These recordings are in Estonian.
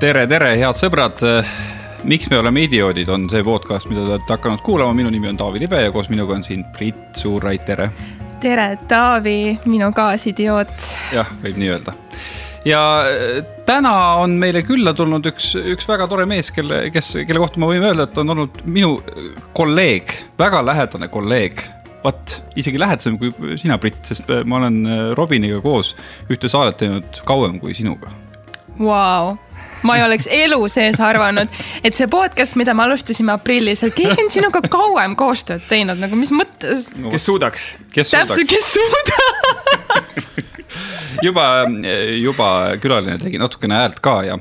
tere, tere, head sõbrad. miks me oleme idioodid, on see podcast, mida te olete hakanud kuulama, minu nimi on Taavi Libe ja koos minuga on siin Priit Suurrait, tere. tere, Taavi, minu kaasidioot. jah, võib nii öelda ja äh, täna on meile külla tulnud üks, üks väga tore mees, kelle, kes, kelle kohta me võime öelda, et on olnud minu kolleeg, väga lähedane kolleeg vot isegi lähedasem kui sina, Brit, sest ma olen äh, Robiniga koos ühte saadet teinud kauem kui sinuga. Vau, ma ei oleks elu sees arvanud, et see podcast, mida me alustasime aprillis, et keegi on sinuga kauem koostööd teinud, nagu mis mõttes no,? kes suudaks? täpselt, kes suudaks juba, juba külaline tegi natukene häält ka ja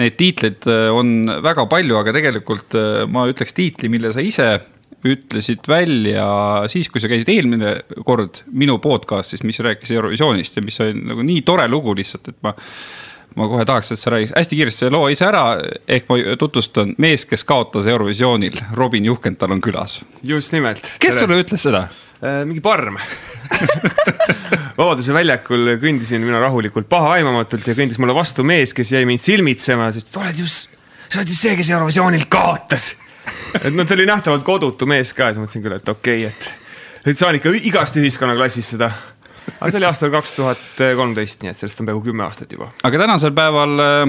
neid tiitleid äh, on väga palju, aga tegelikult äh, ma ütleks tiitli, mille sa ise ütlesid välja siis, kui sa käisid eelmine kord minu podcast'is, mis rääkis Eurovisioonist ja mis oli nagu nii tore lugu lihtsalt, et ma ma kohe tahaks, et sa räägiks hästi kiiresti selle loo ise ära, ehk ma tutvustan mees, kes kaotas Eurovisioonil, Robin Juhkental on külas. just nimelt. kes Tere. sulle ütles seda äh,? mingi parm Vabaduse väljakul kõndisin mina rahulikult pahaaimamatult ja kõndis mulle vastu mees, kes jäi mind silmitsema, sest oled just, sa oled just see, kes Eurovisioonil kaotas. et noh, ta oli nähtavalt kodutu mees ka siis mõtlesin küll, et okei okay,, et, et saan ikka igast ühiskonnaklassist seda aga see oli aastal kaks tuhat kolmteist, nii et sellest on peaaegu kümme aastat juba. aga tänasel päeval äh,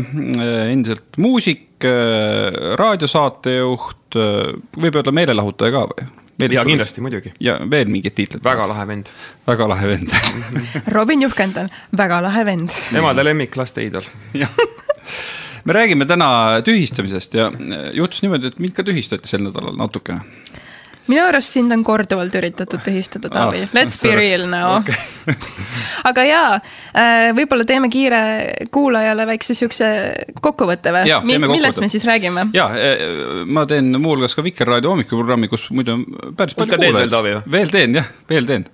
endiselt muusik, äh, raadiosaatejuht, äh, võib öelda meelelahutaja ka või? ja kindlasti, muidugi. ja veel mingid tiitlid. väga lahe vend. väga lahe vend Robin Juhkendal, väga lahe vend. emade lemmik, laste iidol. me räägime täna tühistamisest ja juhtus niimoodi, et mind ka tühistati sel nädalal natukene minu arust sind on korduvalt üritatud tühistada, Taavi ah,, let's be real now okay. aga jaa, äh, võib-olla teeme kiire kuulajale väikse siukse kokkuvõtte või? millest me siis räägime? ja, äh, ma teen muuhulgas ka Vikerraadio hommikuprogrammi, kus muidu on päris palju kuulajaid. veel, veel teen jah, veel teen.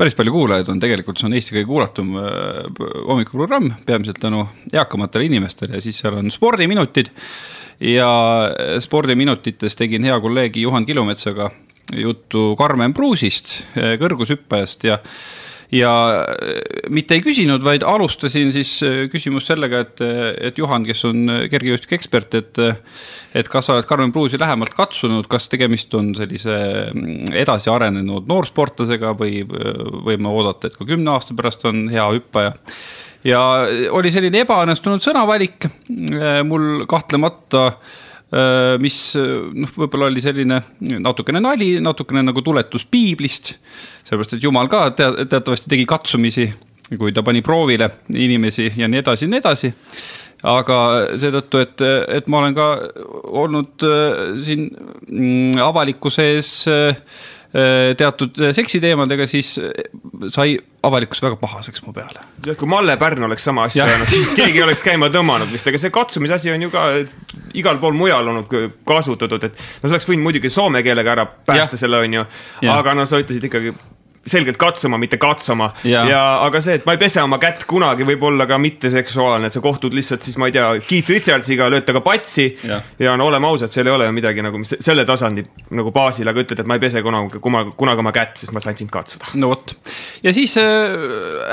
päris palju kuulajaid on tegelikult, see on Eesti kõige kuulatum äh, hommikuprogramm, peamiselt tänu eakamatele inimestele ja siis seal on spordiminutid ja spordiminutites tegin hea kolleegi Juhan Kilumetsaga juttu Karmen Pruusist, eh, kõrgushüppajast ja ja eh, mitte ei küsinud, vaid alustasin siis eh, küsimust sellega, et, et Juhan, kes on kergejõustiku ekspert, et. et kas sa oled Karmen Pruusi lähemalt katsunud, kas tegemist on sellise mm, edasi arenenud noorsportlasega või võime oodata, et ka kümne aasta pärast on hea hüppaja ja oli selline ebaõnnestunud sõnavalik mul kahtlemata Äh, mis äh, noh, võib-olla oli selline natukene nali, natukene nagu tuletus piiblist. sellepärast, et jumal ka teatavasti tegi katsumisi, kui ta pani proovile inimesi ja nii edasi ja nii edasi. aga seetõttu, et, et ma olen ka olnud äh, siin mm, avalikkuse ees Äh, teatud äh, seksiteemadega, siis äh, sai avalikkus väga pahaseks mu peale. kui Malle Pärn oleks sama asja öelnud, siis keegi oleks käima tõmmanud vist, aga see katsumise asi on ju ka igal pool mujal olnud kasutatud, et no sa oleks võinud muidugi soome keelega ära päästa ja. selle, on ju. aga no sa ütlesid ikkagi selgelt katsuma, mitte katsuma. ja aga see, et ma ei pese oma kätt kunagi, võib olla ka mitteseksuaalne, et sa kohtud lihtsalt siis, ma ei tea, Keith Richardsiga, lööd temaga patsi. ja, ja no oleme ausad, seal ei ole ju midagi nagu selle tasandi nagu baasil, aga ütled, et ma ei pese kunagi, kunagi oma kätt, sest ma sain sind katsuda. no vot ja siis äh,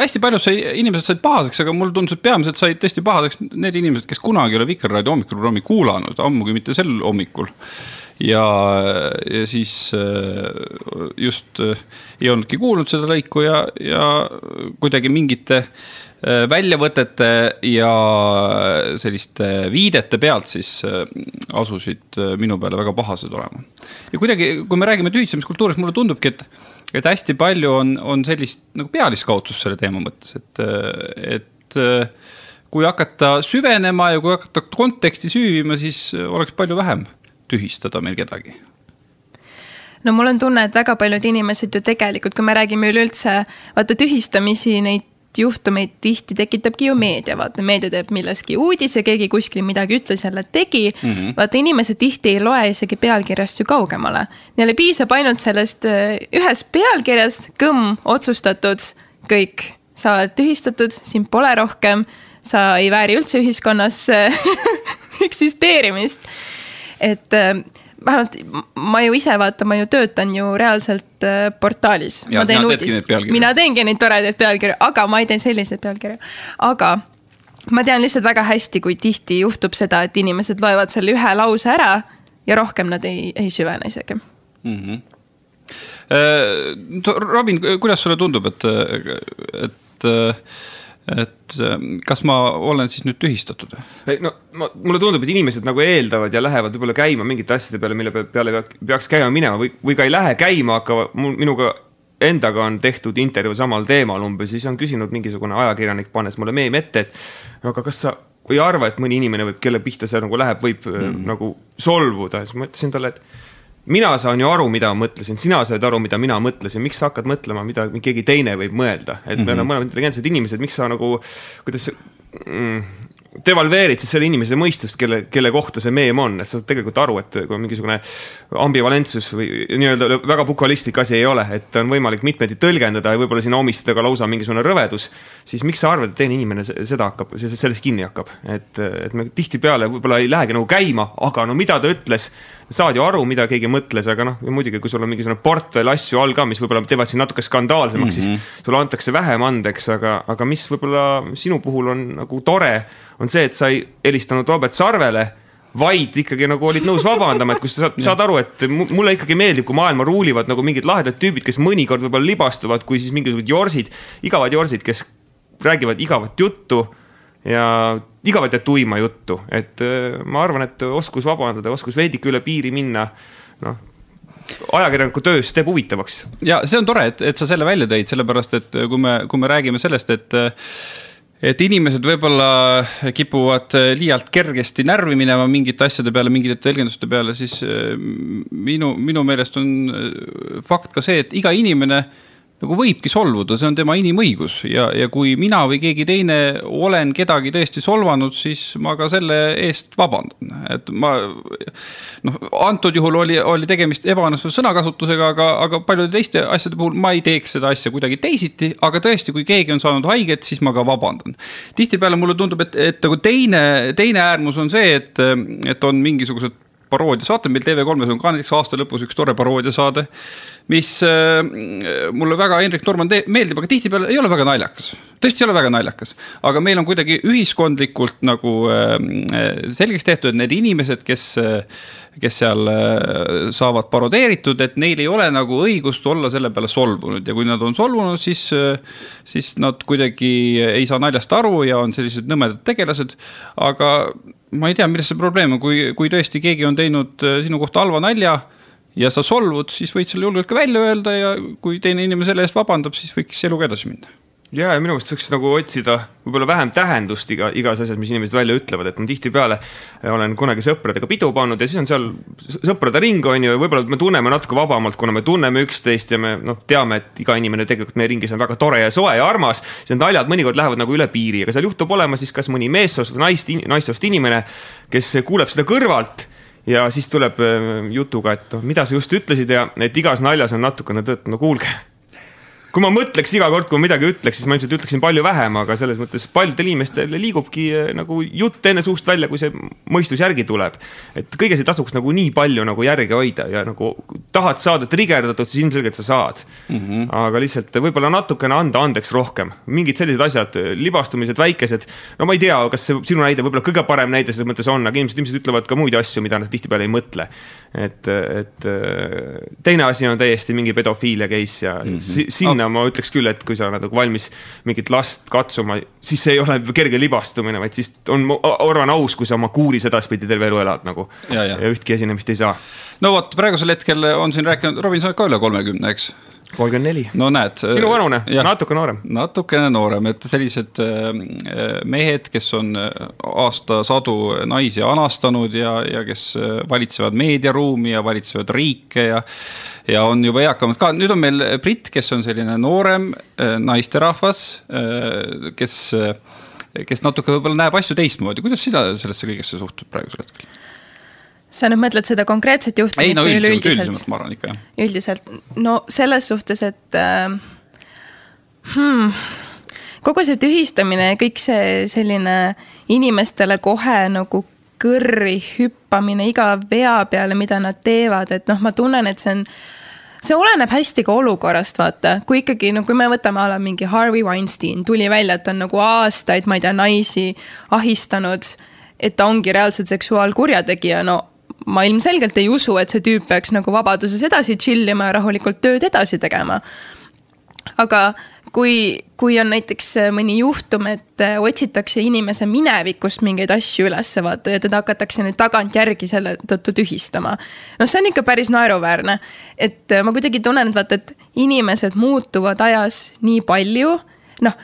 hästi paljud sai, inimesed said pahaseks, aga mulle tundus, et peamiselt said tõesti pahaseks need inimesed, kes kunagi ei ole Vikerraadio hommikuprogrammi kuulanud, ammugi mitte sel hommikul ja, ja siis äh, just äh, ei olnudki kuulnud seda lõiku ja, ja kuidagi mingite äh, väljavõtete ja selliste viidete pealt siis asusid minu peale väga pahased olema. ja kuidagi, kui me räägime tühistamiskultuurist, mulle tundubki, et, et hästi palju on, on sellist nagu pealiskaudsust selle teema mõttes, et, et kui hakata süvenema ja kui hakata konteksti süüvima, siis oleks palju vähem tühistada meil kedagi? no mul on tunne, et väga paljud inimesed ju tegelikult, kui me räägime üleüldse vaata tühistamisi, neid juhtumeid tihti tekitabki ju meedia, vaata meedia teeb millestki uudise, keegi kuskil midagi ütles, jälle tegi mm. -hmm. vaata inimesed tihti ei loe isegi pealkirjast ju kaugemale. Neile piisab ainult sellest äh, ühest pealkirjast, kõmm, otsustatud, kõik, sa oled tühistatud, sind pole rohkem, sa ei vääri üldse ühiskonnas eksisteerimist et äh, vähemalt ma ju ise vaata, ma ju töötan ju reaalselt äh, portaalis. mina teengi neid toredaid pealkirju, aga ma ei tee selliseid pealkirju, aga ma tean lihtsalt väga hästi, kui tihti juhtub seda, et inimesed loevad selle ühe lause ära ja rohkem nad ei, ei süvene isegi mm. -hmm. Robin, kuidas sulle tundub, et, et et kas ma olen siis nüüd tühistatud või? no ma, mulle tundub, et inimesed nagu eeldavad ja lähevad võib-olla käima mingite asjade peale, mille peale peaks käima minema või, või ka ei lähe käima, aga mul, minuga endaga on tehtud intervjuu samal teemal umbes, siis on küsinud mingisugune ajakirjanik, pannes mulle meemi ette, et aga kas sa ei arva, et mõni inimene võib, kelle pihta see nagu läheb, võib mm. nagu solvuda, siis ma ütlesin talle, et mina saan ju aru, mida ma mõtlesin, sina saad aru, mida mina mõtlesin, miks sa hakkad mõtlema, mida keegi teine võib mõelda, et mm -hmm. me oleme mõlemad intelligentsed inimesed, miks sa nagu, kuidas mm, devalveerid siis selle inimese mõistust, kelle, kelle kohta see meem on, et sa saad tegelikult aru, et kui mingisugune ambivalentsus või nii-öelda väga bukalistlik asi ei ole, et on võimalik mitmeti tõlgendada ja võib-olla sinna omistada ka lausa mingisugune rõvedus. siis miks sa arvad, et teine inimene seda hakkab, sellest kinni hakkab, et, et me tihtipeale võib-olla ei lähegi nagu käima, aga no mida ta ütles saad ju aru, mida keegi mõtles, aga noh, muidugi, kui sul on mingisugune portfell asju all ka, mis võib-olla teevad sind natuke skandaalsemaks mm, -hmm. siis mhm. sulle antakse vähem andeks, aga, aga mis võib-olla sinu puhul on nagu tore, on see, et sa ei helistanud Robert Sarvele vaid ikkagi nagu olid nõus vabandama, et kui sa saad, saad aru, et mulle ikkagi meeldib, kui maailma ruulivad nagu mingid lahedad tüübid, kes mõnikord võib-olla libastuvad, kui siis mingisugused jorsid, igavad jorsid, kes räägivad igavat juttu ja igavat ja tuima juttu, et äh, ma arvan, et oskus vabandada, oskus veidike üle piiri minna, noh ajakirjaniku töös teeb huvitavaks. ja see on tore, et, et sa selle välja tõid, sellepärast et kui me, kui me räägime sellest, et et inimesed võib-olla kipuvad liialt kergesti närvi minema mingite asjade peale, mingite tõlgenduste peale, siis minu, minu meelest on fakt ka see, et iga inimene nagu võibki solvuda, see on tema inimõigus ja, ja kui mina või keegi teine olen kedagi tõesti solvanud, siis ma ka selle eest vabandan, et ma. noh, antud juhul oli, oli tegemist ebaõnnestunud sõnakasutusega, aga, aga paljude teiste asjade puhul ma ei teeks seda asja kuidagi teisiti, aga tõesti, kui keegi on saanud haiget, siis ma ka vabandan. tihtipeale mulle tundub, et, et nagu teine, teine äärmus on see, et, et on mingisugused paroodiasaate, meil TV3-s on ka näiteks aasta lõpus üks tore paroodiasaade. mis äh, mulle väga Hendrik Norman meeldib, aga tihtipeale ei ole väga naljakas. tõesti ei ole väga naljakas, aga meil on kuidagi ühiskondlikult nagu äh, selgeks tehtud, et need inimesed, kes äh, kes seal saavad parodeeritud, et neil ei ole nagu õigust olla selle peale solvunud ja kui nad on solvunud, siis, siis nad kuidagi ei saa naljast aru ja on sellised nõmedad tegelased. aga ma ei tea, milles see probleem on, kui, kui tõesti keegi on teinud äh, sinu kohta halva nalja ja sa solvud, siis võid selle julgelt ka välja öelda ja kui teine inimene selle eest vabandab, siis võiks eluga edasi minna ja, ja minu meelest võiks nagu otsida võib-olla vähem tähendust iga, igas asjas, mis inimesed välja ütlevad, et ma tihtipeale olen kunagi sõpradega pidu pannud ja siis on seal sõprade ring on ju, võib-olla me tunneme natuke vabamalt, kuna me tunneme üksteist ja me noh, teame, et iga inimene tegelikult meie ringis on väga tore ja soe ja armas. siis need naljad mõnikord lähevad nagu üle piiri, aga seal juhtub olema siis kas mõni meessoost või naist, naissoost inimene, kes kuuleb seda kõrvalt ja siis tuleb äh, jutuga, et noh, mida sa just ütlesid ja et igas naljas on natukene tõtt, no kuulge kui ma mõtleks iga kord, kui ma midagi ütleks, siis ma ilmselt ütleksin palju vähem, aga selles mõttes paljudel inimestel liigubki eh, nagu jutt enne suust välja, kui see mõistus järgi tuleb. et kõiges ei tasuks nagu nii palju nagu järge hoida ja nagu tahad saada trigerdatud, siis ilmselgelt sa saad mm. -hmm. aga lihtsalt võib-olla natukene anda andeks rohkem, mingid sellised asjad, libastumised väikesed. no ma ei tea, kas see sinu näide võib-olla kõige parem näide selles mõttes on, aga ilmselt inimesed ütlevad ka muid asju, mida nad tihtipeale ei mõtle. et, et teine asi on täiesti mingi pedofiilia case ja mm -hmm. sinna sinna ma ütleks küll, et kui sa oled nagu valmis mingit last katsuma, siis see ei ole kerge libastumine, vaid siis on, arvan aus, kui sa oma kuuris edaspidi terve elu elad nagu. Ja, ja. ja ühtki esinemist ei saa. no vot, praegusel hetkel on siin rääkinud, Robin, sa oled ka üle kolmekümne, eks? Kolmkümmend neli. no näed. sinu vanune, natuke noorem. natukene noorem, et sellised äh, mehed, kes on äh, aastasadu naisi anastanud ja, ja kes äh, valitsevad meediaruumi ja valitsevad riike ja ja on juba eakamad ka, nüüd on meil Brit, kes on selline noorem naisterahvas, kes, kes natuke võib-olla näeb asju teistmoodi, kuidas sina sellesse kõigesse suhtud praegusel hetkel? Sa nüüd mõtled seda konkreetset juhtumit ei no üldiselt, üldiselt ma arvan ikka jah. üldiselt, no selles suhtes, et äh, hmm, kogu see tühistamine ja kõik see selline inimestele kohe nagu kõrri hüppamine iga vea peale, mida nad teevad, et noh, ma tunnen, et see on see oleneb hästi ka olukorrast, vaata, kui ikkagi no kui me võtame a la mingi Harvey Weinstein tuli välja, et ta on nagu aastaid, ma ei tea, naisi ahistanud. et ta ongi reaalselt seksuaalkurjategija, no ma ilmselgelt ei usu, et see tüüp peaks nagu vabaduses edasi chill ima ja rahulikult tööd edasi tegema. aga kui, kui on näiteks äh, mõni juhtum, et äh, otsitakse inimese minevikust mingeid asju ülesse, vaata ja teda hakatakse nüüd tagantjärgi selle tõttu tühistama. noh, see on ikka päris naeruväärne, et äh, ma kuidagi tunnen, et vaata, et inimesed muutuvad ajas nii palju noh,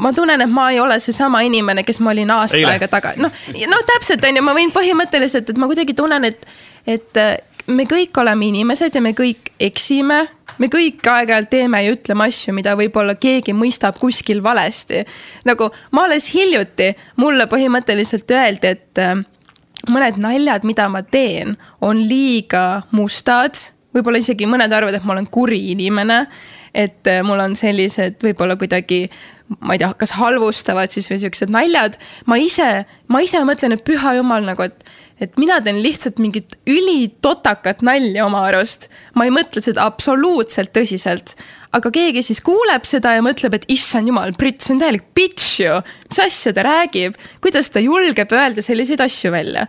ma tunnen, et ma ei ole seesama inimene, kes ma olin aasta Eile. aega tagasi, noh, no täpselt on ju, ma võin põhimõtteliselt, et ma kuidagi tunnen, et, et me kõik oleme inimesed ja me kõik eksime me kõik aeg-ajalt teeme ja ütleme asju, mida võib-olla keegi mõistab kuskil valesti. nagu ma alles hiljuti, mulle põhimõtteliselt öeldi, et äh, mõned naljad, mida ma teen, on liiga mustad. võib-olla isegi mõned arvavad, et ma olen kuri inimene. et äh, mul on sellised võib-olla kuidagi ma ei tea, kas halvustavad siis või siuksed naljad. ma ise, ma ise mõtlen, et püha jumal nagu, et et mina teen lihtsalt mingit ülitotakat nalja oma arust. ma ei mõtle seda absoluutselt tõsiselt. aga keegi siis kuuleb seda ja mõtleb, et issand jumal, Brit, see on täielik bitch ju. mis asja ta räägib, kuidas ta julgeb öelda selliseid asju välja.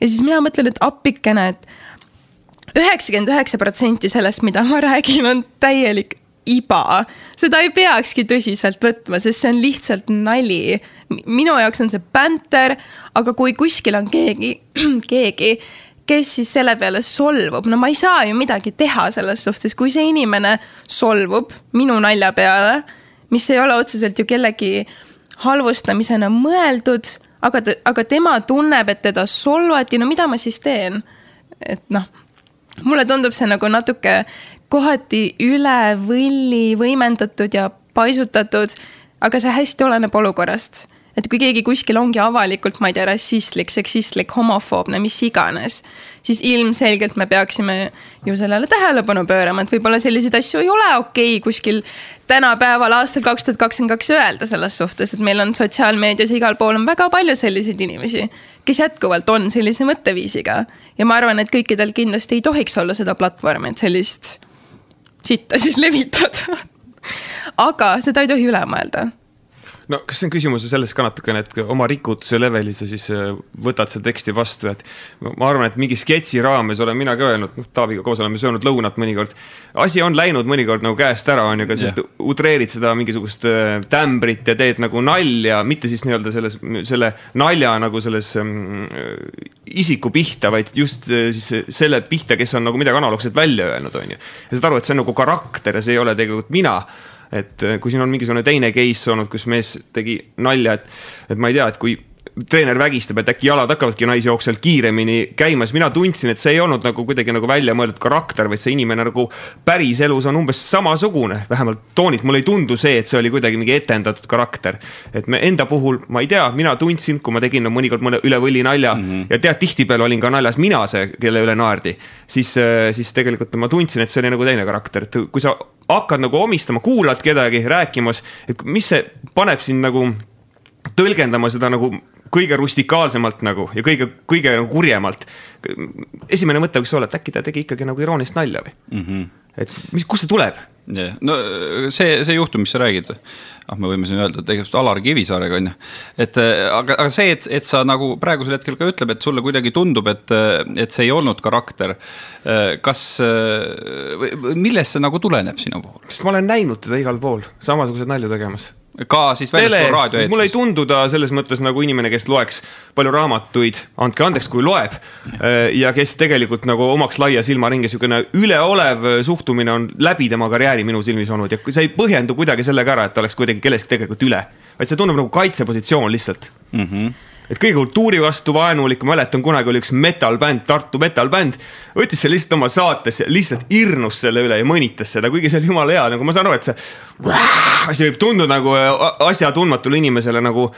ja siis mina mõtlen, et appikene, et üheksakümmend üheksa protsenti sellest, mida ma räägin, on täielik iba. seda ei peakski tõsiselt võtma, sest see on lihtsalt nali minu jaoks on see bänter, aga kui kuskil on keegi, keegi, kes siis selle peale solvub, no ma ei saa ju midagi teha selles suhtes, kui see inimene solvub minu nalja peale, mis ei ole otseselt ju kellegi halvustamisena mõeldud, aga, aga tema tunneb, et teda solvati, no mida ma siis teen? et noh, mulle tundub see nagu natuke kohati üle võlli võimendatud ja paisutatud, aga see hästi oleneb olukorrast et kui keegi kuskil ongi avalikult, ma ei tea, rassistlik, seksistlik, homofoobne, mis iganes, siis ilmselgelt me peaksime ju sellele tähelepanu pöörama, et võib-olla selliseid asju ei ole okei okay kuskil tänapäeval aastal kaks tuhat kakskümmend kaks öelda selles suhtes, et meil on sotsiaalmeedias igal pool on väga palju selliseid inimesi, kes jätkuvalt on sellise mõtteviisiga. ja ma arvan, et kõikidel kindlasti ei tohiks olla seda platvormi, et sellist sitta siis levitada aga seda ei tohi üle mõelda no kas see on küsimus selles ka natukene, et oma rikutuse levelil sa siis äh, võtad seda teksti vastu, et ma arvan, et mingi sketši raames olen mina ka öelnud, noh, Taaviga koos oleme söönud lõunat mõnikord. asi on läinud mõnikord nagu käest ära, on ju, aga sa utreerid seda mingisugust äh, tämbrit ja teed nagu nalja, mitte siis nii-öelda selles, selle nalja nagu selles ähm, isiku pihta, vaid just äh, siis selle pihta, kes on nagu midagi analoogset välja öelnud, on ju. ja saad aru, et see on nagu karakter ja see ei ole tegelikult mina et äh, kui siin on mingisugune teine case olnud, kus mees tegi nalja, et, et ma ei tea, et kui treener vägistab, et äkki jalad hakkavadki naisjooksjalt kiiremini käima, siis mina tundsin, et see ei olnud nagu kuidagi nagu väljamõeldud karakter, vaid see inimene nagu päriselus on umbes samasugune, vähemalt toonilt, mulle ei tundu see, et see oli kuidagi mingi etendatud karakter. et me enda puhul, ma ei tea, mina tundsin, kui ma tegin no, mõnikord mõne üle võlli nalja mm -hmm. ja tead, tihtipeale olin ka naljas mina see, kelle üle naerdi, siis, äh, siis tegelikult ma tundsin, et see oli nagu teine karakter, et kui sa hakkad nagu omistama, kuulad kedagi rääkimas, et mis see paneb sind nagu tõlgendama seda nagu kõige rustikaalsemalt nagu ja kõige, kõige nagu kurjemalt. esimene mõte võiks olla, et äkki ta tegi ikkagi nagu iroonilist nalja või mm. -hmm. et mis, kust see tuleb? jah, no see, see juhtum, mis sa räägid, ah, me võime siin öelda, tegemist Alar Kivisaarega on ju. et aga, aga see, et, et sa nagu praegusel hetkel ka ütleb, et sulle kuidagi tundub, et, et see ei olnud karakter. kas, millest see nagu tuleneb sinu puhul? sest ma olen näinud teda igal pool samasuguseid nalju tegemas ka siis väljaspool raadioeetris. mulle ei tundu ta selles mõttes nagu inimene, kes loeks palju raamatuid, andke andeks, kui loeb. Äh, ja kes tegelikult nagu omaks laia silmaringi, sihukene üleolev suhtumine on läbi tema karjääri minu silmis olnud ja see ei põhjendu kuidagi sellega ära, et ta oleks kuidagi kellestki tegelikult üle. vaid see tundub nagu kaitsepositsioon lihtsalt mm. -hmm et kõige kultuuri vastu vaenulik, ma mäletan, kunagi oli üks metal-bänd, Tartu metal-bänd. võttis selle lihtsalt oma saatesse, lihtsalt hirnus selle üle ja mõnitas seda, kuigi see oli jumala hea, nagu ma saan aru, et see. asi võib tunduda nagu asjatundmatule inimesele nagu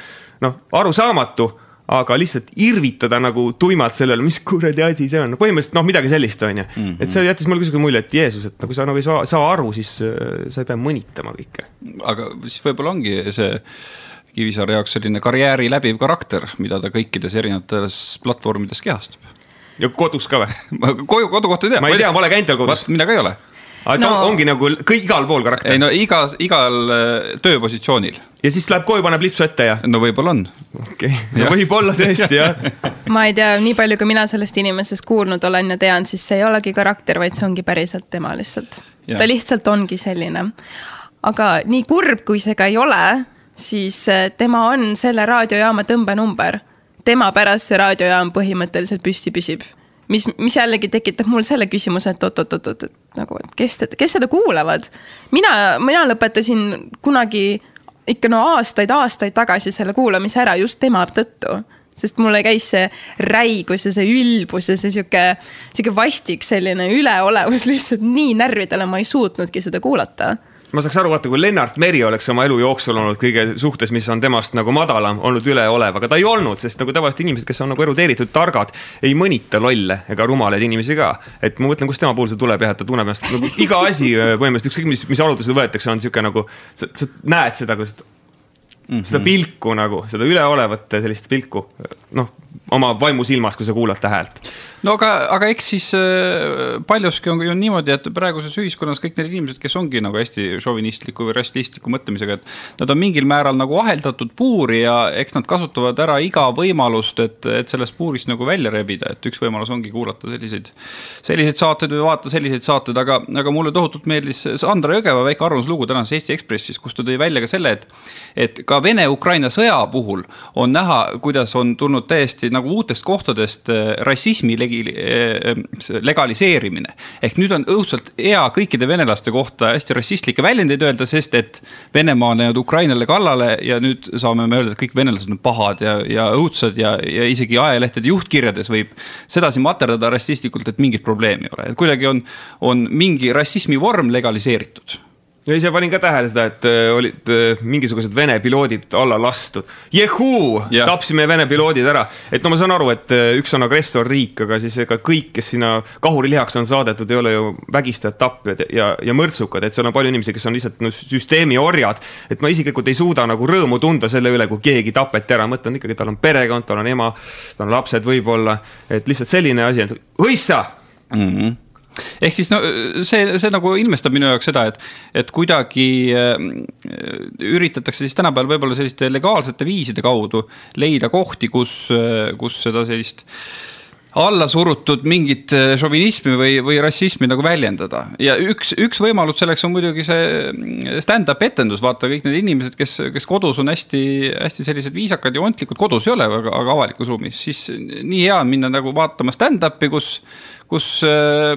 noh, arusaamatu aga lihtsalt irvitada nagu tuimalt sellele, mis kuradi asi see on, no põhimõtteliselt noh, midagi sellist, on ju. Mhm. et see jättis mulle niisugune mulje, et Jeesus, et nagu sa nagu ei saa, saa aru, siis äh, sa ei pea mõnitama kõike. aga siis võib-olla ongi see Kivisaare jaoks selline karjääri läbiv karakter, mida ta kõikides erinevates platvormides kehastab. ja kodus ka või koju, kodukohta ei tea. ma ei tea, ma olen käinud tal kodus. mina ka ei ole aga no, ta ongi nagu kõik igal pool karakter. ei no igas, igal äh, tööpositsioonil. ja siis läheb koju, paneb lipsu ette ja? no võib-olla on. okei okay., võib-olla tõesti jah ma ei tea, nii palju, kui mina sellest inimesest kuulnud olen ja tean, siis see ei olegi karakter, vaid see ongi päriselt tema lihtsalt. ta lihtsalt ongi selline. aga nii kurb, kui see ka ei ole, siis äh, tema on selle raadiojaama tõmbenumber. tema pärast see raadiojaam põhimõtteliselt püsti püsib mis, mis jällegi tekitab mul selle küsimuse, et oot-oot-oot, et nagu, et kes, kes seda kuulavad. mina, mina lõpetasin kunagi ikka no aastaid-aastaid tagasi selle kuulamise ära just tema tõttu sest mulle käis see räigus ja see ülbus ja see sihuke, sihuke vastik selline üleolevus lihtsalt nii närvidele, ma ei suutnudki seda kuulata ma saaks aru, vaata, kui Lennart Meri oleks oma elu jooksul olnud kõige suhtes, mis on temast nagu madalam, olnud üleolev, aga ta ei olnud, sest nagu tavaliselt inimesed, kes on nagu erudeeritud, targad, ei mõnita lolle ega rumalaid inimesi ka. et ma mõtlen, kust tema puhul see tuleb jah, et ta tunneb ennast nagu iga asi põhimõtteliselt, ükskõik mis, mis arutused võetakse, on sihuke nagu, sa, sa näed seda, kuidas mm -hmm. seda pilku nagu, seda üleolevat sellist pilku, noh, oma vaimusilmas, kui sa kuulad ta häält. No aga, aga eks siis äh, paljuski on ju niimoodi, et praeguses ühiskonnas kõik need inimesed, kes ongi nagu hästi šovinistliku või rassistliku mõtlemisega, et nad on mingil määral nagu aheldatud puuri ja eks nad kasutavad ära iga võimalust, et, et sellest puurist nagu välja rebida, et üks võimalus ongi kuulata selliseid, selliseid saateid või vaadata selliseid saateid, aga, aga mulle tohutult meeldis Sandra Jõgeva väike arvamuslugu tänases Eesti Ekspressis, kus ta tõi välja ka selle, et, et ka Vene-Ukraina sõja puhul on näha, kuidas on tulnud täiesti nagu uutest kohtadest äh, rassismi legi eh, legaliseerimine. ehk nüüd on õudselt hea kõikide venelaste kohta hästi rassistlikke väljendeid öelda, sest et Venemaa on läinud Ukrainale kallale ja nüüd saame me öelda, et kõik venelased on pahad ja, ja õudsad ja, ja isegi ajalehtede juhtkirjades võib sedasi materdada rassistlikult, et mingit probleemi ei ole, et kuidagi on, on mingi rassismi vorm legaliseeritud ja ise panin ka tähele seda, et äh, olid äh, mingisugused Vene piloodid alla lastud. Jehuu, tapsime Vene piloodid ära, et no ma saan aru, et äh, üks on agressorriik, aga siis ega kõik, kes sinna kahurilihaks on saadetud, ei ole ju vägistajad, tapjad ja, ja mõrtsukad, et seal on palju inimesi, kes on lihtsalt no, süsteemi orjad. et ma isiklikult ei suuda nagu rõõmu tunda selle üle, kui keegi tapeti ära, mõtlen ikkagi, tal on perekond, tal on ema, tal on lapsed võib-olla, et lihtsalt selline asi, et hõissa! Mm. -hmm ehk siis no see, see nagu ilmestab minu jaoks seda, et, et kuidagi äh, üritatakse siis tänapäeval võib-olla selliste legaalsete viiside kaudu leida kohti, kus, äh, kus seda sellist alla surutud mingit äh, šovinismi või, või rassismi nagu väljendada. ja üks, üks võimalus selleks on muidugi see stand-up etendus, vaata kõik need inimesed, kes, kes kodus on hästi, hästi sellised viisakad ja ontlikud, kodus ei ole, aga, aga avalikus ruumis, siis nii hea on minna nagu vaatama stand-up'i, kus kus äh,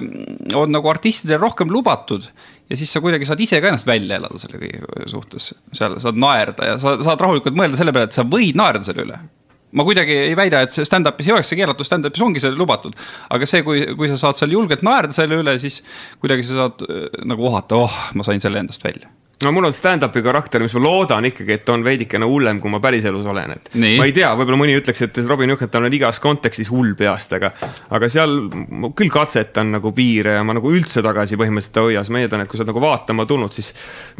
on nagu artistidel rohkem lubatud ja siis sa kuidagi saad ise ka ennast välja elada selle kõige suhtes. seal saad naerda ja sa saad rahulikult mõelda selle peale, et sa võid naerda selle üle. Ma kuidagi ei väida, et see stand-up'is ei oleks see keelatud, stand-up'is ongi see lubatud. aga see, kui, kui sa saad seal julgelt naerda selle üle, siis kuidagi sa saad äh, nagu ohata, oh, ma sain selle endast välja no mul on stand-up'i karakter, mis ma loodan ikkagi, et on veidikene hullem, kui ma päriselus olen, et Nii. ma ei tea, võib-olla mõni ütleks, et Robin Juhketa on igas kontekstis hull peast, aga, aga seal küll katsetan nagu piire ja ma nagu üldse tagasi põhimõtteliselt ei hoia, siis ma eeldan, et kui sa oled nagu vaatama tulnud, siis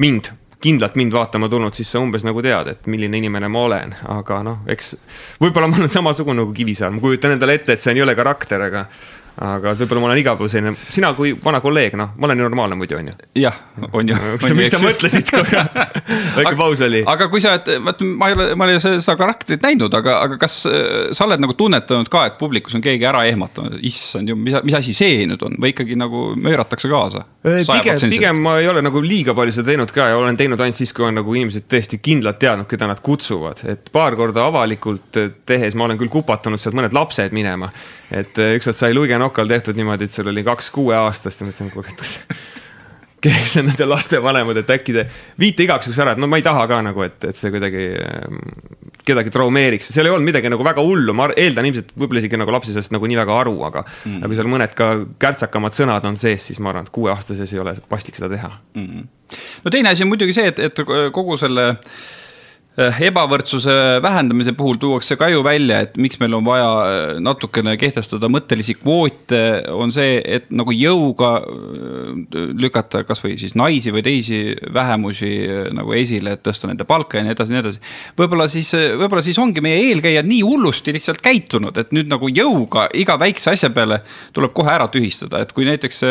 mind kindlalt mind vaatama tulnud, siis sa umbes nagu tead, et milline inimene ma olen, aga noh, eks võib-olla ma olen samasugune nagu Kivisaar, ma kujutan endale ette, et see on jõle karakter, aga aga võib-olla ma olen iga päev selline, sina kui vana kolleeg, noh, ma olen ju normaalne muidu, on ju. jah, on ju. mis sa mõtlesid korra väike paus oli. aga kui sa vaata, ma ei ole, ma ei ole seda karakterit näinud, aga, aga kas äh, sa oled nagu tunnetanud ka, et publikus on keegi ära ehmatanud, issand ju, mis, mis asi see nüüd on või ikkagi nagu mööratakse kaasa? Pigem, pigem ma ei ole nagu liiga palju seda teinud ka ja olen teinud ainult siis, kui on nagu inimesed tõesti kindlalt teadnud, keda nad kutsuvad, et paar korda avalikult tehes ma olen küll kupatanud sealt mõned lapsed minema. Et äh, ükskord sai Luige Nokal tehtud niimoodi, et seal oli kaks kuueaastast ja mõtlesin, kuule, et kes on nende laste vanemad, et äkki te viite igaks juhuks ära, et no ma ei taha ka nagu, et, et see kuidagi ähm, kedagi traumeeriks, seal ei olnud midagi nagu väga hullu, ma eeldan ilmselt võib-olla isegi nagu laps ei saa sellest nagu nii väga aru, aga mm. -hmm. kui seal mõned ka kärtsakamad sõnad on sees, siis ma arvan, et kuueaastases ei ole paslik seda teha mm. -hmm. no teine asi on muidugi see, et, et kogu selle Äh, ebavõrdsuse vähendamise puhul tuuakse ka ju välja, et miks meil on vaja äh, natukene kehtestada mõttelisi kvoote, on see, et nagu jõuga äh, lükata kasvõi siis naisi või teisi vähemusi nagu esile, et tõsta nende palka ja nii edasi, nii edasi. võib-olla siis, võib-olla siis ongi meie eelkäijad nii hullusti lihtsalt käitunud, et nüüd nagu jõuga iga väikse asja peale tuleb kohe ära tühistada, et kui näiteks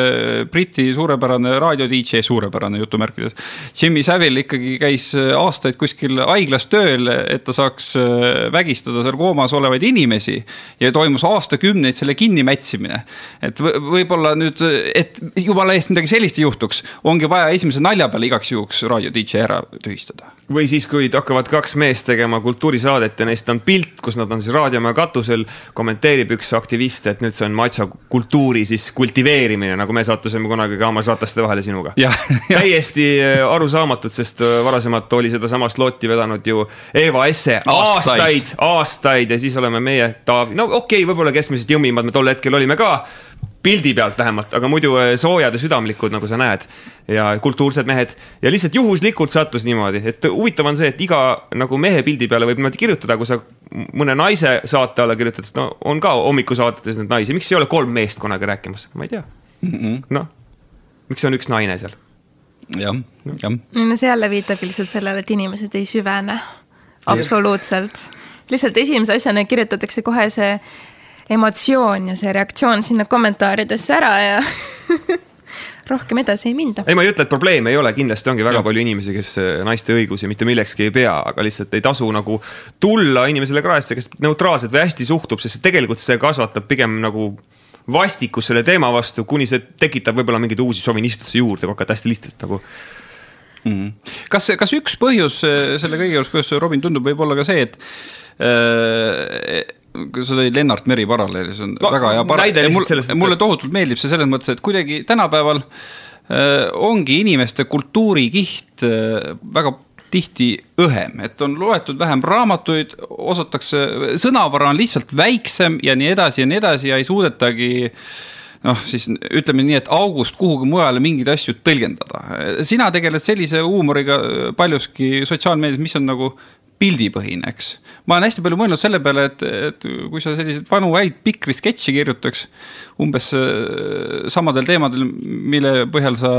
Briti suurepärane raadio DJ, suurepärane jutumärkides. Jimmy Savile ikkagi käis aastaid kuskil haiglas haiglas tööl, et ta saaks äh, vägistada seal koomas olevaid inimesi. ja toimus aastakümneid selle kinnimätsimine. et võib-olla nüüd, et jumala eest midagi sellist ei juhtuks, ongi vaja esimese nalja peale igaks juhuks raadio DJ ära tühistada. või siis, kui hakkavad kaks meest tegema kultuurisaadet ja neist on pilt, kus nad on siis raadiomaja katusel, kommenteerib üks aktivist, et nüüd see on matša kultuuri siis kultiveerimine, nagu me sattusime kunagi ka Amas Rataste vahele sinuga. täiesti äh, arusaamatud, sest äh, varasemalt oli sedasama slotti vedanud olnud ju Eva Esse aastaid, aastaid, aastaid ja siis oleme meie Taavi, no okei okay,, võib-olla keskmised jõmmimad me tol hetkel olime ka pildi pealt vähemalt, aga muidu eh, soojad ja südamlikud, nagu sa näed. ja kultuursed mehed. Ja lihtsalt juhuslikult sattus niimoodi, et huvitav on see, et iga nagu mehe pildi peale võib niimoodi kirjutada, kui sa mõne naise saate alla kirjutad, sest no on ka hommikusaadetes neid naisi, miks ei ole kolm meest kunagi rääkimas, ma ei tea. Mm -hmm.. noh, miks on üks naine seal jah, jah. no see jälle viitabki lihtsalt sellele, et inimesed ei süvene. absoluutselt. lihtsalt esimese asjana kirjutatakse kohe see emotsioon ja see reaktsioon sinna kommentaaridesse ära ja rohkem edasi ei minda. ei, ma ei ütle, et probleeme ei ole, kindlasti ongi väga ja. palju inimesi, kes äh, naiste õigusi mitte millekski ei pea, aga lihtsalt ei tasu nagu tulla inimesele kraesse, kes neutraalselt või hästi suhtub, sest tegelikult see kasvatab pigem nagu vastikus selle teema vastu, kuni see tekitab võib-olla mingeid uusi šovinistusi juurde, kui hakata hästi lihtsalt nagu mm. -hmm. kas, kas üks põhjus äh, selle kõige juures, kuidas Robin tundub, võib olla ka see, et äh, sa tõid Lennart Meri paralleeli, see on no, väga hea paralleel. mulle, mulle tohutult meeldib see selles mõttes, et kuidagi tänapäeval äh, ongi inimeste kultuurikiht äh, väga tihti õhem, et on loetud vähem raamatuid, osatakse, sõnavara on lihtsalt väiksem ja nii edasi ja nii edasi ja ei suudetagi noh, siis ütleme nii, et august kuhugi mujale mingeid asju tõlgendada. sina tegeled sellise huumoriga paljuski sotsiaalmeedias, mis on nagu pildipõhine, eks. ma olen hästi palju mõelnud selle peale, et, et kui sa selliseid vanu häid pikri sketše kirjutaks. umbes äh, samadel teemadel, mille põhjal sa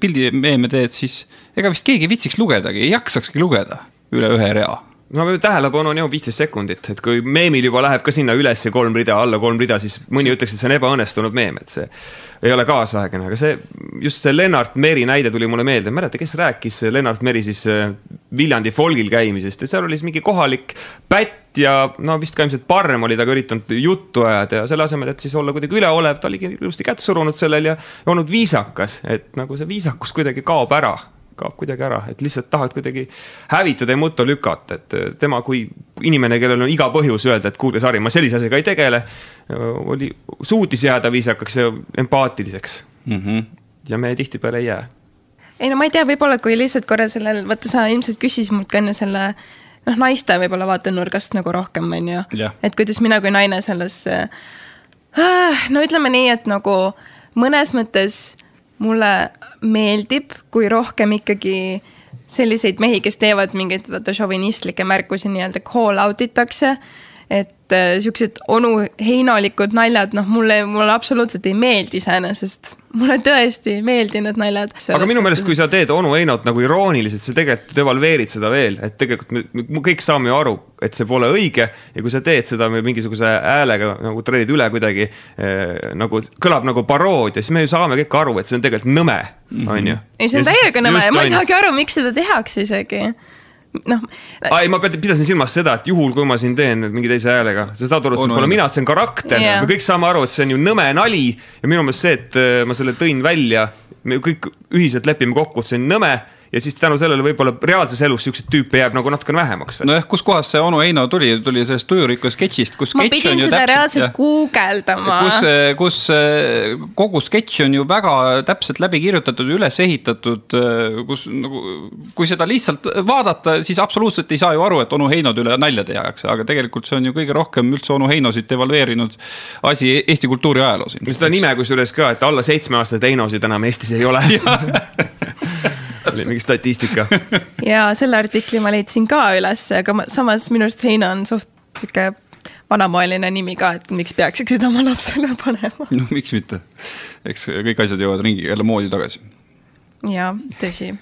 pildimeeme teed, siis ega vist keegi ei viitsiks lugedagi, ei jaksakski lugeda üle ühe rea no tähelepanu on ju viisteist sekundit, et kui meemil juba läheb ka sinna üles kolm rida, alla kolm rida, siis mõni ütleks, et see on ebaõnnestunud meem, et see ei ole kaasaegne, aga see, just see Lennart Meri näide tuli mulle meelde, mäleta, kes rääkis Lennart Meri siis äh, Viljandi folgil käimisest ja seal oli siis mingi kohalik pätt ja no vist ka ilmselt parem oli temaga üritanud juttu ajada ja selle asemel, et siis olla kuidagi üleolev, ta oligi ilusti kätt surunud sellel ja olnud viisakas, et nagu see viisakus kuidagi kaob ära kaob kuidagi ära, et lihtsalt tahad kuidagi hävitada ja mutta lükata, et tema kui inimene, kellel on iga põhjus öelda, et kuulge, Sari, ma sellise asjaga ei tegele. Oli, suutis jääda viisakaks ja empaatiliseks mm. -hmm. ja me tihtipeale ei jää. ei no ma ei tea, võib-olla kui lihtsalt korra sellel, vaata sa ilmselt küsisid mult ka enne selle noh, naiste võib-olla vaatenurgast nagu rohkem, on ju. et kuidas mina kui naine selles äh,, no ütleme nii, et nagu mõnes mõttes mulle meeldib, kui rohkem ikkagi selliseid mehi, kes teevad mingeid vaata šovinistlikke märkusi nii-öelda call out itakse. Et äh, siuksed onu heinalikud naljad, noh, mulle, mulle absoluutselt ei meeldi iseenesest mulle tõesti ei meeldi need naljad. aga minu meelest, kui sa teed onu Einot nagu irooniliselt, sa tegelikult devalveerid seda veel, et tegelikult me, me kõik saame ju aru, et see pole õige. ja kui sa teed seda mingisuguse häälega nagu treenid üle kuidagi eh, nagu kõlab nagu paroodia, siis me ju saame kõik aru, et see on tegelikult nõme, mhm. on ju. ei, see on täiega nõme ja ma ei saagi aru, miks seda tehakse isegi noh. ei, ma pidasin silmas seda, et juhul, kui ma siin teen mingi teise häälega, sa saad aru, et see pole mina, et see on karakter yeah., me kõik saame aru, et see on ju nõme nali. ja minu meelest see, et äh, ma selle tõin välja, me kõik ühiselt lepime kokku, et see on nõme ja siis tänu sellele võib-olla reaalses elus siukseid tüüpe jääb nagu natukene vähemaks. nojah, kuskohast see onu Heino tuli, tuli sellest tujurikka sketšist, kus. ma pidin seda täpselt, reaalselt guugeldama. kus, kus kogu sketš on ju väga täpselt läbi kirjutatud, üles ehitatud, kus nagu, kui seda lihtsalt vaadata, siis absoluutselt ei saa ju aru, et onu Heinod üle nalja tehakse, aga tegelikult see on ju kõige rohkem üldse onu Heinosid devalveerinud asi Eesti kultuuri ajaloos. seda nime kusjuures ka, et alla seitsmeaastaseid Heinosid enam Eestis ei ole mingi statistika. ja selle artikli ma leidsin ka üles, aga ma, samas minu arust Heino on suht sihuke vanamoeline nimi ka, et miks peaksid seda oma lapsele panema. no miks mitte, eks kõik asjad jõuavad ringi jälle moodi tagasi. ja tõsi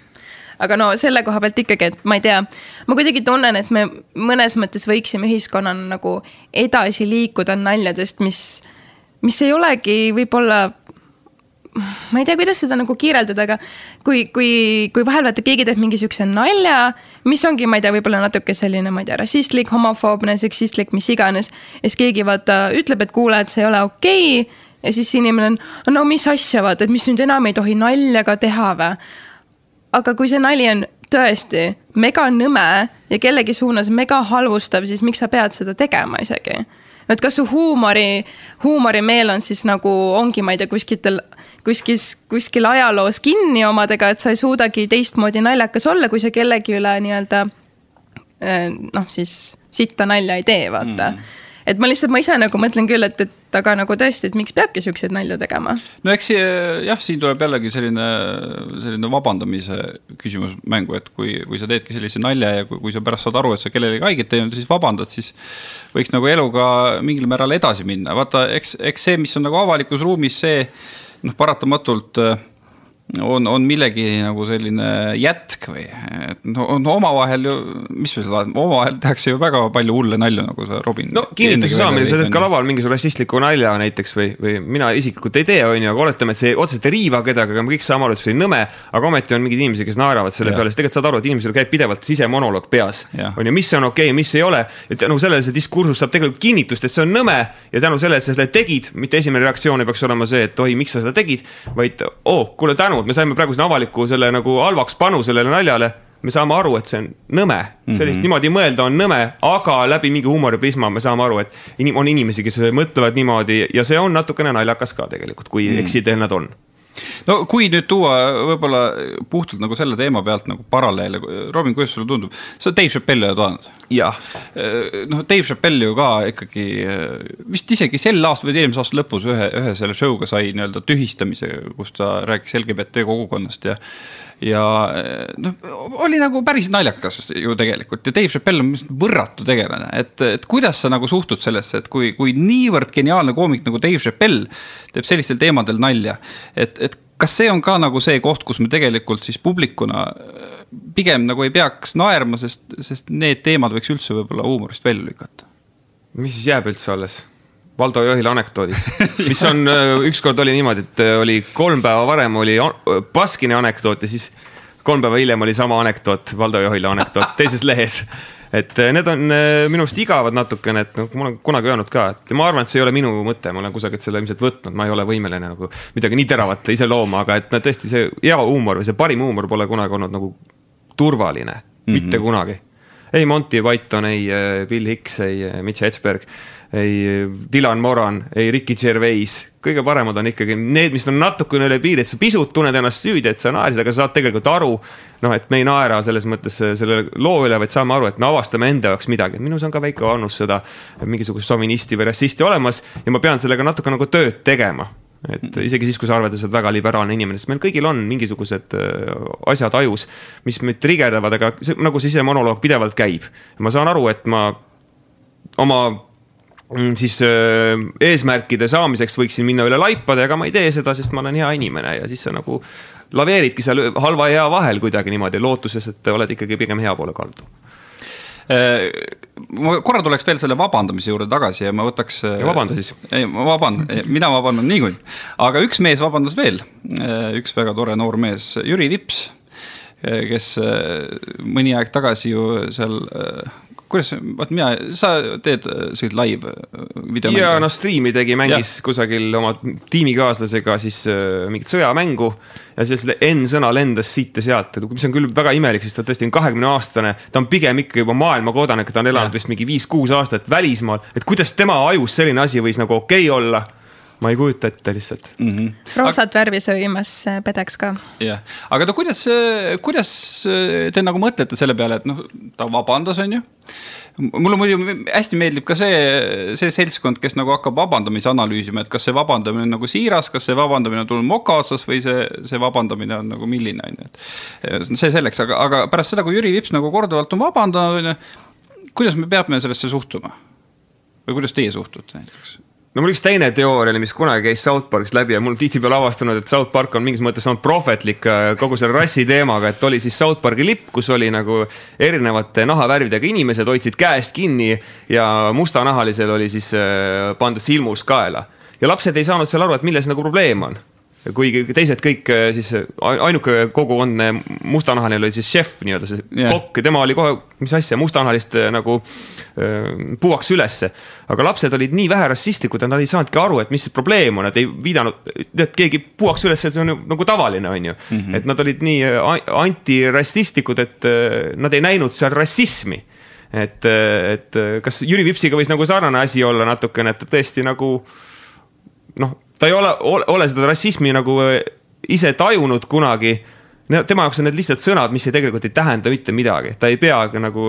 aga no selle koha pealt ikkagi, et ma ei tea, ma kuidagi tunnen, et me mõnes mõttes võiksime ühiskonnana nagu edasi liikuda naljadest, mis, mis ei olegi võib-olla ma ei tea, kuidas seda nagu kirjeldada, aga kui, kui, kui vahel vaata, keegi teeb mingi siukse nalja, mis ongi, ma ei tea, võib-olla natuke selline, ma ei tea, rassistlik, homofoobne, seksistlik, mis iganes. ja siis keegi vaata ütleb, et kuule, et see ei ole okei okay. ja siis inimene on, no mis asja, vaata, et mis nüüd enam ei tohi nalja ka teha või aga kui see nali on tõesti mega nõme ja kellegi suunas mega halvustav, siis miks sa pead seda tegema isegi? Et kas su huumori, huumorimeel on siis nagu ongi, ma ei tea, kuskitel, kuskis, kuskil ajaloos kinni omadega, et sa ei suudagi teistmoodi naljakas olla, kui sa kellegi üle nii-öelda eh, noh, siis sitta nalja ei tee, vaata. Mm et ma lihtsalt, ma ise nagu mõtlen küll, et, et aga nagu tõesti, et miks peabki siukseid nalju tegema. no eks jah, siin tuleb jällegi selline, selline vabandamise küsimus mängu, et kui, kui sa teedki sellise nalja ja kui, kui sa pärast saad aru, et sa kellelegi haiget teinud, siis vabandad, siis võiks nagu eluga mingil määral edasi minna, vaata, eks, eks see, mis on nagu avalikus ruumis, see noh, paratamatult äh, on, on millegi nagu selline jätk või, et no, no omavahel ju, mis me seda, omavahel tehakse ju väga palju hulle nalju, nagu sa, Robin. no kinnituse saamine, sa teed ka laval mingisuguse rassistliku nalja näiteks või, või mina isiklikult ei tee, on ju, aga oletame, et see otseselt ei riiva kedagi, aga me kõik saame aru, et see oli nõme. aga ometi on mingeid inimesi, kes naeravad selle ja. peale, siis tegelikult saad aru, et inimesel käib pidevalt sisemonoloog peas. on ju, mis on okei okay,, mis ei ole. ja tänu sellele see diskursus saab tegelikult kinnitust, et see on nõme ja tänu sellele, et sa seda tegid, mitte esimene reaktsioon ei peaks olema see, et oi, miks sa seda tegid, vaid oh,, kuule tänu tänu, et me saime praegu siin avaliku selle nagu halvaks panu sellele naljale me saame aru, et see on nõme, sellist mm -hmm. niimoodi mõelda on nõme, aga läbi mingi huumoriprisma me saame aru, et inim, on inimesi, kes mõtlevad niimoodi ja see on natukene naljakas ka tegelikult, kui mm -hmm. eksiteel nad on no kui nüüd tuua võib-olla puhtalt nagu selle teema pealt nagu paralleele, Robin, kuidas sulle tundub, sa Dave Chappelli oled vaadanud? jah. Äh, noh, Dave Chappelli ju ka ikkagi äh, vist isegi sel aastal või eelmise aasta lõpus ühe, ühe selle show'ga sai nii-öelda tühistamise, kus ta rääkis LGBT kogukonnast ja ja noh, oli nagu päris naljakas ju tegelikult ja Dave Chappelle on võrratu tegelane, et, et kuidas sa nagu suhtud sellesse, et kui, kui niivõrd geniaalne koomik nagu Dave Chappelle teeb sellistel teemadel nalja, et, et kas see on ka nagu see koht, kus me tegelikult siis publikuna pigem nagu ei peaks naerma, sest, sest need teemad võiks üldse võib-olla huumorist välja lükata? mis siis jääb üldse alles? Valdo Johila anekdoodid, mis on, äh, ükskord oli niimoodi, et äh, oli kolm päeva varem oli Baskini anekdoot ja siis kolm päeva hiljem oli sama anekdoot, Valdo Johila anekdoot teises lehes. et äh, need on minu arust igavad natukene, et noh, ma olen kunagi öelnud ka, et ma arvan, et see ei ole minu mõte, ma olen kusagilt selle ilmselt võtnud, ma ei ole võimeline nagu midagi nii teravat ise looma, aga et no tõesti see hea huumor või see parim huumor pole kunagi olnud nagu turvaline mm, -hmm. mitte kunagi ei Monty Python, ei Bill Hicks, ei Mitch Hedberg ei Dylan Moran, ei Ricky Gervais, kõige paremad on ikkagi need, mis on natukene üle piiri, et sa pisut tunned ennast süüdi, et sa naersid, aga sa saad tegelikult aru. noh, et me ei naera selles mõttes selle loo üle, vaid saame aru, et me avastame enda jaoks midagi, minus on ka väike annus seda mingisugust šovinisti või rassisti olemas ja ma pean sellega natuke nagu tööd tegema et isegi siis, kui sa arvad, et sa oled väga liberaalne inimene, sest meil kõigil on mingisugused äh, asjad ajus, mis meid trigerdavad, aga see, nagu see sisemonoloog pidevalt käib. ma saan aru, et ma oma Mm, siis äh, eesmärkide saamiseks võiksin minna üle laipade, aga ma ei tee seda, sest ma olen hea inimene ja siis sa nagu laveeridki seal halva ja hea vahel kuidagi niimoodi, lootuses, et oled ikkagi pigem hea poole kaldu äh, ma korra tuleks veel selle vabandamise juurde tagasi ja ma võtaks. ja vabanda siis. ei, ma vabandan, mina vabandan niikuinii. aga üks mees vabandas veel, äh, üks väga tore noor mees, Jüri Vips, kes mõni aeg tagasi ju seal kuidas, vaat mina, sa teed äh, selliseid live äh, videomänge? ja noh, striimi tegi, mängis ja. kusagil oma tiimikaaslasega siis äh, mingit sõjamängu. ja siis N-sõna lendas siit ja sealt, mis on küll väga imelik, sest ta tõesti on kahekümne aastane. ta on pigem ikka juba maailmakodanik, ta on elanud ja. vist mingi viis-kuus aastat välismaal, et kuidas tema ajus selline asi võis nagu okei okay olla ma ei kujuta ette lihtsalt mm. -hmm. roosat aga... värvi söömas pedeks ka. jah, aga ta, kuidas, kuidas te nagu mõtlete selle peale, et noh, ta vabandas, on ju mulle muidu hästi meeldib ka see, see seltskond, kes nagu hakkab vabandamise analüüsima, et kas see vabandamine on nagu siiras, kas see vabandamine on tulnud moka otsast või see, see vabandamine on nagu milline, on ju, et. see selleks, aga, aga pärast seda, kui Jüri Vips nagu korduvalt on vabandanud, on ju, kuidas me peame sellesse suhtuma? või kuidas teie suhtute näiteks? No mul üks teine teooria oli, mis kunagi käis South Parkist läbi ja mul tihtipeale avastanud, et South Park on mingis mõttes olnud prohvetlik äh, kogu selle rassi teemaga, et oli siis South Parki lipp, kus oli nagu erinevate nahavärvidega inimesed hoidsid käest kinni ja mustanahalisel oli siis äh, pandud silmus kaela. ja lapsed ei saanud seal aru, et milles nagu probleem on kuigi teised kõik äh, siis ainuke kogukondne mustanahaline oli siis šef nii-öelda see yeah. kokk tema oli kohe, mis asja, mustanahalist äh, nagu äh, puuaks ülesse. aga lapsed olid nii vähe rassistlikud, et nad ei saanudki aru, et mis see probleem on, nad ei viidanud, tead keegi puuaks üles, et see on nagu tavaline, on ju mm. -hmm. et nad olid nii antirassistlikud, et nad ei näinud seal rassismi et, et kas Jüri Vipsiga võis nagu sarnane asi olla natukene, et ta tõesti nagu noh ta ei ole, ole seda rassismi nagu äh, ise tajunud kunagi tema jaoks on need lihtsalt sõnad, mis ei tegelikult ei tähenda mitte midagi, ta ei pea nagu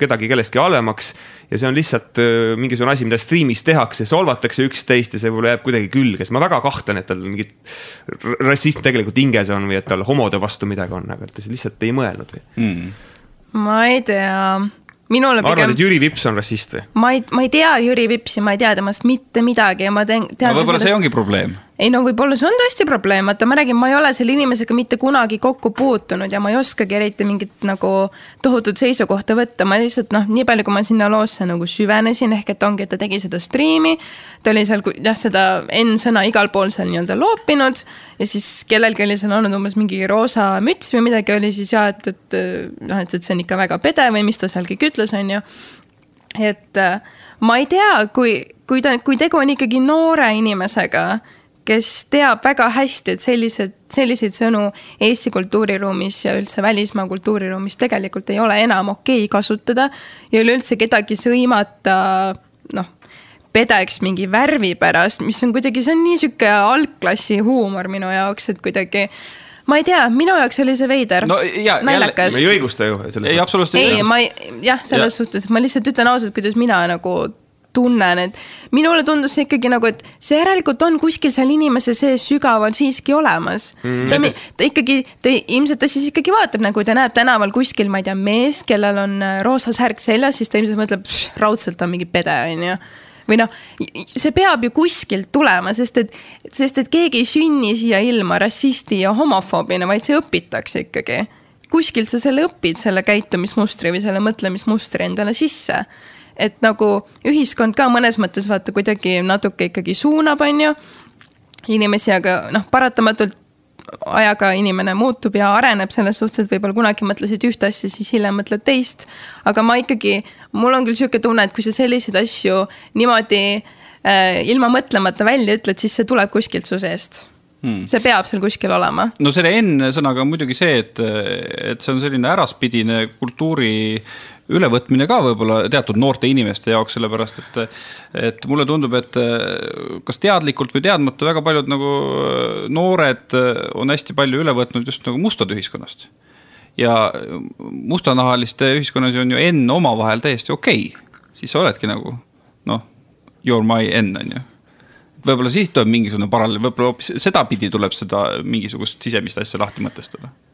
kedagi kellestki halvemaks. ja see on lihtsalt äh, mingisugune asi, mida striimis tehakse, solvatakse üksteist ja see võib-olla jääb kuidagi külge, siis ma väga kahtlen, et tal mingit rassism tegelikult hinges on või et tal homode vastu midagi on, aga ta lihtsalt ei mõelnud või mm.? ma ei tea minule pigem. arvad, et Jüri Vips on rassist või? ma ei, ma ei tea Jüri Vipsi, ma ei tea temast mitte midagi ja ma teen. võib-olla sellest... see ongi probleem ei no võib-olla see on tõesti probleem, vaata ma räägin, ma ei ole selle inimesega mitte kunagi kokku puutunud ja ma ei oskagi eriti mingit nagu tohutut seisukohta võtta, ma lihtsalt noh, nii palju, kui ma sinna loosse nagu süvenesin, ehk et ongi, et ta tegi seda striimi. ta oli seal jah, seda N-sõna igal pool seal nii-öelda loopinud ja siis kellelgi oli seal olnud umbes mingi roosa müts või midagi oli siis ja et, et noh, et, et see on ikka väga pede või mis ta seal kõik ütles, on ju. et ma ei tea, kui, kui ta, kui tegu on ikkagi noore inimesega kes teab väga hästi, et sellised, selliseid sõnu Eesti kultuuriruumis ja üldse välismaa kultuuriruumis tegelikult ei ole enam okei okay kasutada. ja üleüldse kedagi sõimata, noh, pedeks mingi värvi pärast, mis on kuidagi, see on nii sihuke algklassi huumor minu jaoks, et kuidagi ma ei tea, minu jaoks oli see veider no,. naljakas. me ei õigusta ju. ei, absoluutselt ei. ei, ma ei, jah, selles ja. suhtes, ma lihtsalt ütlen ausalt, kuidas mina nagu tunnen, et minule tundus see ikkagi nagu, et see järelikult on kuskil seal inimese sees sügaval siiski olemas mm,. ta, ta ikkagi, ta ilmselt ta siis ikkagi vaatab nagu ta näeb tänaval kuskil, ma ei tea, meest, kellel on äh, roosa särk seljas, siis ta ilmselt mõtleb, raudselt on mingi pede, on ju või noh, see peab ju kuskilt tulema, sest et, sest et keegi ei sünni siia ilma rassisti ja homofoobina, vaid see õpitakse ikkagi. kuskilt sa selle õpid, selle käitumismustri või selle mõtlemismustri endale sisse et nagu ühiskond ka mõnes mõttes vaata kuidagi natuke ikkagi suunab, on ju. inimesi, aga noh, paratamatult ajaga inimene muutub ja areneb selles suhtes, et võib-olla kunagi mõtlesid ühte asja, siis hiljem mõtled teist. aga ma ikkagi, mul on küll sihuke tunne, et kui sa selliseid asju niimoodi äh, ilma mõtlemata välja ütled, siis see tuleb kuskilt su seest Hmm. see peab seal kuskil olema. no selle N-sõnaga on muidugi see, et, et see on selline äraspidine kultuuri ülevõtmine ka võib-olla teatud noorte inimeste jaoks, sellepärast et, et mulle tundub, et kas teadlikult või teadmata väga paljud nagu noored on hästi palju üle võtnud just nagu mustade ühiskonnast. ja mustanahaliste ühiskonnas on ju N omavahel täiesti okei okay., siis sa oledki nagu noh, you are my N on ju võib-olla siis tuleb mingisugune paralleel, võib-olla hoopis sedapidi tuleb seda mingisugust sisemist asja lahti mõtestada Eh,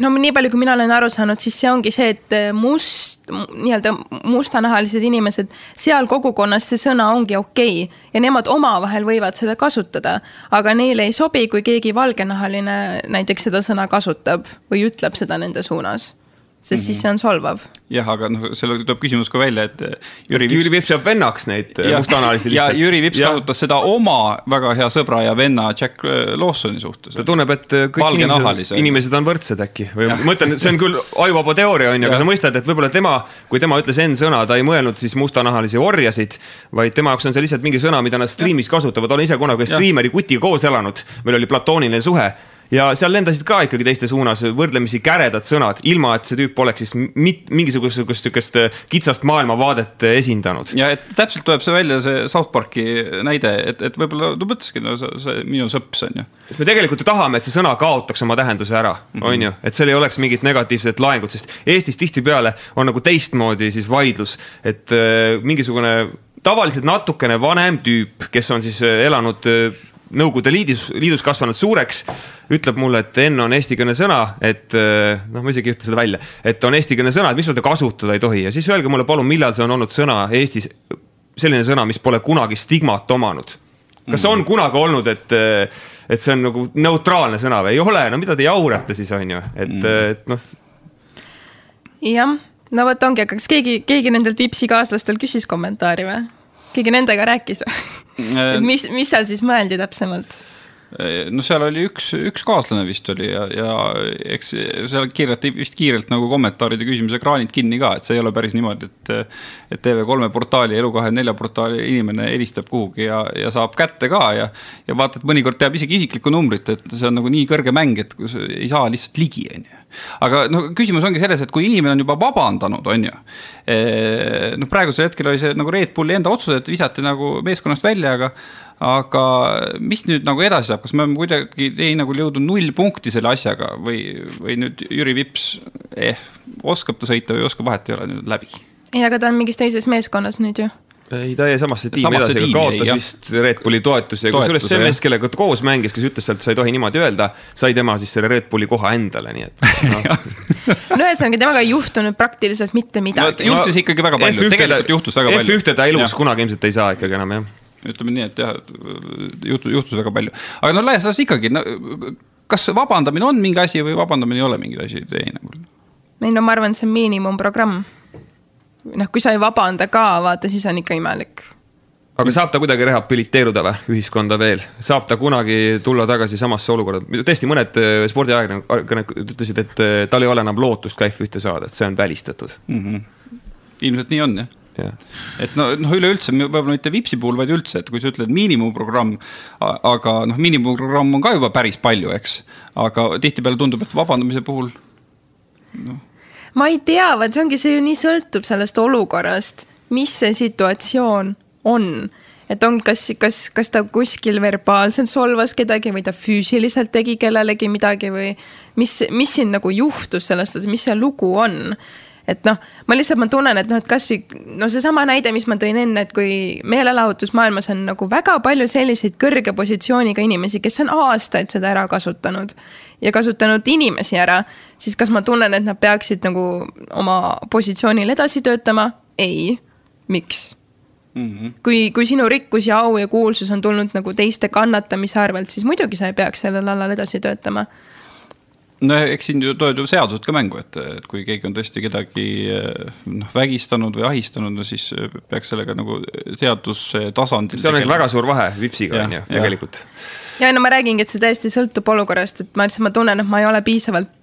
no nii palju, kui mina olen aru saanud, siis see ongi see, et eh, must, nii-öelda mustanahalised inimesed, seal kogukonnas see sõna ongi okei okay. ja nemad omavahel võivad seda kasutada. aga neile ei sobi, kui keegi valgenahaline näiteks seda sõna kasutab või ütleb seda nende suunas sest mm -hmm. siis see on solvav. jah, aga noh, seal tuleb küsimus ka välja, et eh, Jüri Vips. Jüri Vips peab vennaks neid eh, mustanahalisi lihtsalt. ja Jüri Vips ja. kasutas seda oma väga hea sõbra ja venna Jack eh, Lawsoni suhtes. ta tunneb, et kõik inimesed, inimesed on võrdsed äkki või ma mõtlen, see on küll ajuvaba teooria on ju, aga sa mõistad, et võib-olla tema, kui tema ütles N-sõna, ta ei mõelnud siis mustanahalisi orjasid, vaid tema jaoks on see lihtsalt mingi sõna, mida nad striimis kasutavad, olen ise kunagi striimeri kutiga koos elanud, meil oli platooniline suhe ja seal lendasid ka ikkagi teiste suunas võrdlemisi käredad sõnad, ilma et see tüüp oleks siis mit, mingisugust sihukest kitsast maailmavaadet esindanud. ja et täpselt tuleb see välja, see South Park'i näide, et, et võib-olla ta mõtleski, no see, see minu sõps on ju. sest me tegelikult ju tahame, et see sõna kaotaks oma tähenduse ära mm, -hmm. on ju, et seal ei oleks mingit negatiivset laengut, sest Eestis tihtipeale on nagu teistmoodi siis vaidlus, et äh, mingisugune tavaliselt natukene vanem tüüp, kes on siis äh, elanud äh, Nõukogude Liidus, liidus kasvanud suureks, ütleb mulle, et N on eestikeelne sõna, et äh, noh, ma isegi ei ütle seda välja, et on eestikeelne sõna, et miks seda kasutada ei tohi ja siis öelge mulle palun, millal see on olnud sõna Eestis, selline sõna, mis pole kunagi stigmat omanud. kas on kunagi olnud, et, äh, et see on nagu neutraalne sõna või ei ole, no mida te jaurate siis on ju, et, mm. äh, et noh. jah, no vot ongi, aga kas keegi, keegi nendelt Vipsi kaaslastel küsis kommentaari või? Keegi nendega rääkis või? et mis, mis seal siis mõeldi täpsemalt? no seal oli üks, üks kaaslane vist oli ja, ja eks seal keerati vist kiirelt nagu kommentaaride küsimise kraanid kinni ka, et see ei ole päris niimoodi, et. et TV3 portaali, Elu24 portaali inimene helistab kuhugi ja, ja saab kätte ka ja. ja vaata, et mõnikord teab isegi isiklikku numbrit, et see on nagu nii kõrge mäng, et kus ei saa lihtsalt ligi, on ju aga no küsimus ongi selles, et kui inimene on juba vabandanud, on ju. noh, praegusel hetkel oli see nagu Red Bulli enda otsus, et visati nagu meeskonnast välja, aga aga mis nüüd nagu edasi saab, kas me oleme kuidagi teie hinnangul jõudnud null punkti selle asjaga või, või nüüd Jüri Vips eh, oskab ta sõita või ei oska, vahet ei ole nüüd läbi? ei, aga ta on mingis teises meeskonnas nüüd ju ei, ta jäi samasse tiimi edasi, aga kaotas ei, vist Red Bulli toetuse, kusjuures see mees, kellega ta koos mängis, kes ütles sealt, sa ei tohi niimoodi öelda, sai tema siis selle Red Bulli koha endale, nii et no. no ühesõnaga, temaga ei juhtunud praktiliselt mitte midagi no,. juhtus ikkagi väga palju, tegelikult juhtus väga palju. F1-te ta elus ja. kunagi ilmselt ei saa ikkagi enam jah ütleme nii, et jah, juhtus, juhtus väga palju, aga no laias laastus ikkagi no,, kas vabandamine on mingi asi või vabandamine ei ole mingi asi teie hinnangul? ei no ma arvan, et see on miinimumprogramm. Noh, kui sa ei vabanda ka, vaata, siis on ikka imelik aga saab ta kuidagi rehabiliteeruda või ühiskonda veel, saab ta kunagi tulla tagasi samasse olukorda, tõesti mõned äh, spordiajakirjanikud ütlesid, et äh, tal ei ole enam lootust ka F1-te saada, et see on välistatud mm. -hmm. ilmselt nii on jah et no, noh, üleüldse võib-olla mitte Vipsi puhul, vaid üldse, et kui sa ütled miinimumprogramm, aga noh, miinimumprogramm on ka juba päris palju, eks. aga tihtipeale tundub, et vabandamise puhul noh. Ma ei tea, vaat see ongi, see ju nii sõltub sellest olukorrast, mis see situatsioon on. Et on, kas, kas, kas ta kuskil verbaalselt solvas kedagi või ta füüsiliselt tegi kellelegi midagi või mis, mis siin nagu juhtus selles suhtes, mis see lugu on et noh, ma lihtsalt, ma tunnen, et noh, et kasvõi no seesama näide, mis ma tõin enne, et kui meelelahutusmaailmas on nagu väga palju selliseid kõrge positsiooniga inimesi, kes on aastaid seda ära kasutanud ja kasutanud inimesi ära, siis kas ma tunnen, et nad peaksid nagu oma positsioonil edasi töötama? ei, miks? Mm -hmm. kui, kui sinu rikkus ja au ja kuulsus on tulnud nagu teiste kannatamise arvelt, siis muidugi sa ei peaks sellel alal edasi töötama no eks siin ju tulevad ju seadused ka mängu, et, et kui keegi on tõesti kedagi noh, vägistanud või ahistanud, no siis peaks sellega nagu seaduse tasandil. see on nagu väga suur vahe Vipsiga on ju, tegelikult. ja no ma räägingi, et see täiesti sõltub olukorrast, et ma lihtsalt, ma tunnen, et ma ei ole piisavalt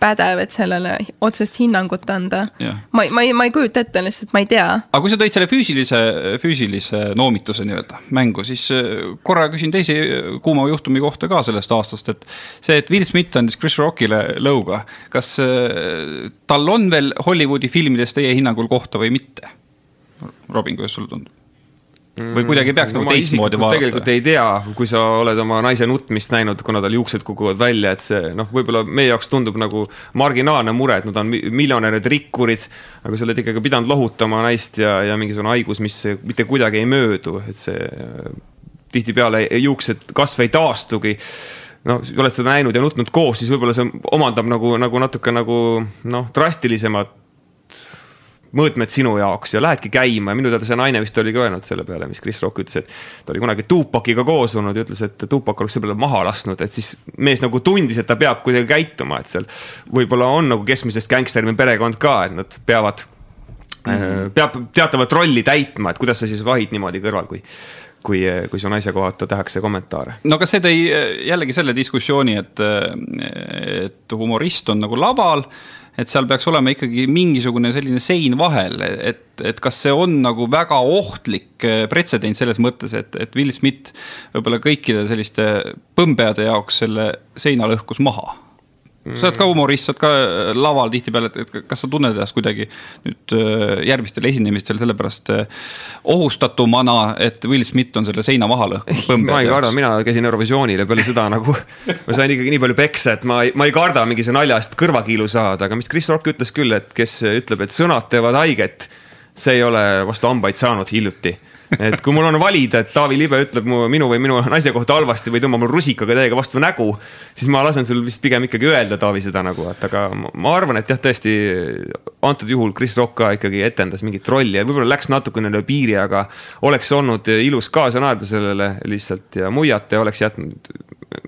pädev, et sellele otsest hinnangut anda. ma, ma ei, ma ei kujuta ette lihtsalt, ma ei tea. aga kui sa tõid selle füüsilise, füüsilise noomituse nii-öelda mängu, siis äh, korra küsin teise kuuma juhtumi kohta ka sellest aastast, et. see, et Will Smith andis Chris Rockile lõuga, kas äh, tal on veel Hollywoodi filmides teie hinnangul kohta või mitte? Robin, kuidas sulle tundub? Või kuidagi peaks no, nagu teistmoodi vaadata? tegelikult ei tea, kui sa oled oma naise nutmist näinud, kuna tal juuksed kukuvad välja, et see noh, võib-olla meie jaoks tundub nagu marginaalne mure, et nad on miljonärid, rikkurid. aga sa oled ikkagi pidanud lohutama naist ja, ja mingisugune haigus, mis mitte kuidagi ei möödu, et see tihtipeale juuksed kasv ei taastugi noh, oled seda näinud ja nutnud koos, siis võib-olla see omandab nagu, nagu natuke nagu noh, drastilisemat mõõtmed sinu jaoks ja lähedki käima ja minu teada see naine vist oli ka öelnud selle peale, mis Chris Rock ütles, et. ta oli kunagi Tupaciga koos olnud ja ütles, et Tupac oleks selle peale maha lasknud, et siis mees nagu tundis, et ta peab kuidagi käituma, et seal. võib-olla on nagu keskmisest gängsteri perekond ka, et nad peavad mm, -hmm. peab teatavat rolli täitma, et kuidas sa siis vahid niimoodi kõrval, kui kui, kui su naise kohta tehakse kommentaare. no aga see tõi jällegi selle diskussiooni, et, et humorist on nagu laval et seal peaks olema ikkagi mingisugune selline sein vahel, et, et kas see on nagu väga ohtlik äh, pretsedent selles mõttes, et, et Will Smith võib-olla kõikide selliste põmbeade jaoks selle seina lõhkus maha sa oled ka humorist, sa oled ka äh, laval tihtipeale, et kas sa tunned ennast kuidagi nüüd äh, järgmistel esinemistel sellepärast äh, ohustatumana, et Will Smith on selle seina maha lõhkunud? ma ei karda, mina käisin Eurovisioonil ja peale seda nagu ma sain ikkagi nii palju peksa, et ma ei, ma ei karda mingisuguse nalja eest kõrvakiilu saada, aga mis Chris Rock ütles küll, et kes ütleb, et sõnad teevad haiget, see ei ole vastu hambaid saanud hiljuti et kui mul on valida, et Taavi Libe ütleb mu, minu või minu naise kohta halvasti või tõmbab mul rusikaga täiega vastu nägu, siis ma lasen sul vist pigem ikkagi öelda, Taavi, seda nagu, et aga ma arvan, et jah, tõesti antud juhul Chris Rock ka ikkagi etendas mingit rolli ja võib-olla läks natukene üle piiri, aga oleks olnud ilus kaasa naerda sellele lihtsalt ja muiata ja oleks jätnud,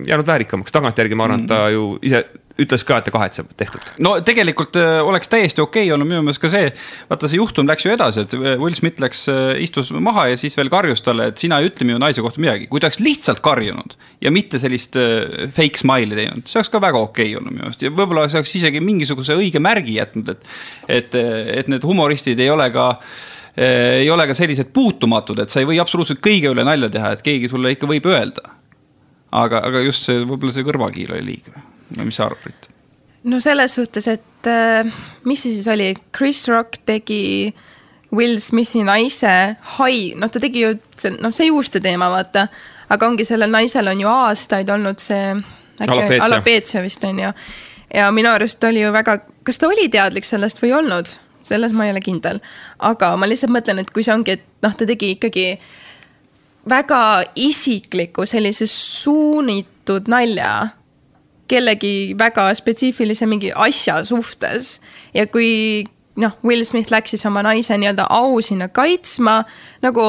jäänud väärikamaks. tagantjärgi ma arvan, et ta ju ise ütles ka, et ta kahetseb tehtud. no tegelikult äh, oleks täiesti okei okay olnud minu meelest ka see, vaata see juhtum läks ju edasi, et äh, Will Smith läks, äh, istus maha ja siis veel karjus talle, et sina ei ütle minu naise kohta midagi. kui ta oleks lihtsalt karjunud ja mitte sellist fake smile'i teinud, see oleks ka väga okei okay olnud minu meelest ja võib-olla see oleks isegi mingisuguse õige märgi jätnud, et. et, et need humoristid ei ole ka ei ole ka sellised puutumatud, et sa ei või absoluutselt kõige üle nalja teha, et keegi sulle ikka võib öelda. aga, aga just see, võib-olla see kõrvakiil oli liiga no mis sa arvad, Brit? no selles suhtes, et äh, mis see siis oli, Chris Rock tegi Will Smithi naise hai, noh, ta tegi ju, see, noh, see juuste teema, vaata. aga ongi sellel naisel on ju aastaid olnud see. alopeetsia vist on ju. ja minu arust oli ju väga, kas ta oli teadlik sellest või ei olnud, selles ma ei ole kindel. aga ma lihtsalt mõtlen, et kui see ongi, et noh, ta tegi ikkagi väga isikliku sellise suunitud nalja kellegi väga spetsiifilise mingi asja suhtes. ja kui noh, Will Smith läks siis oma naise nii-öelda au sinna kaitsma, nagu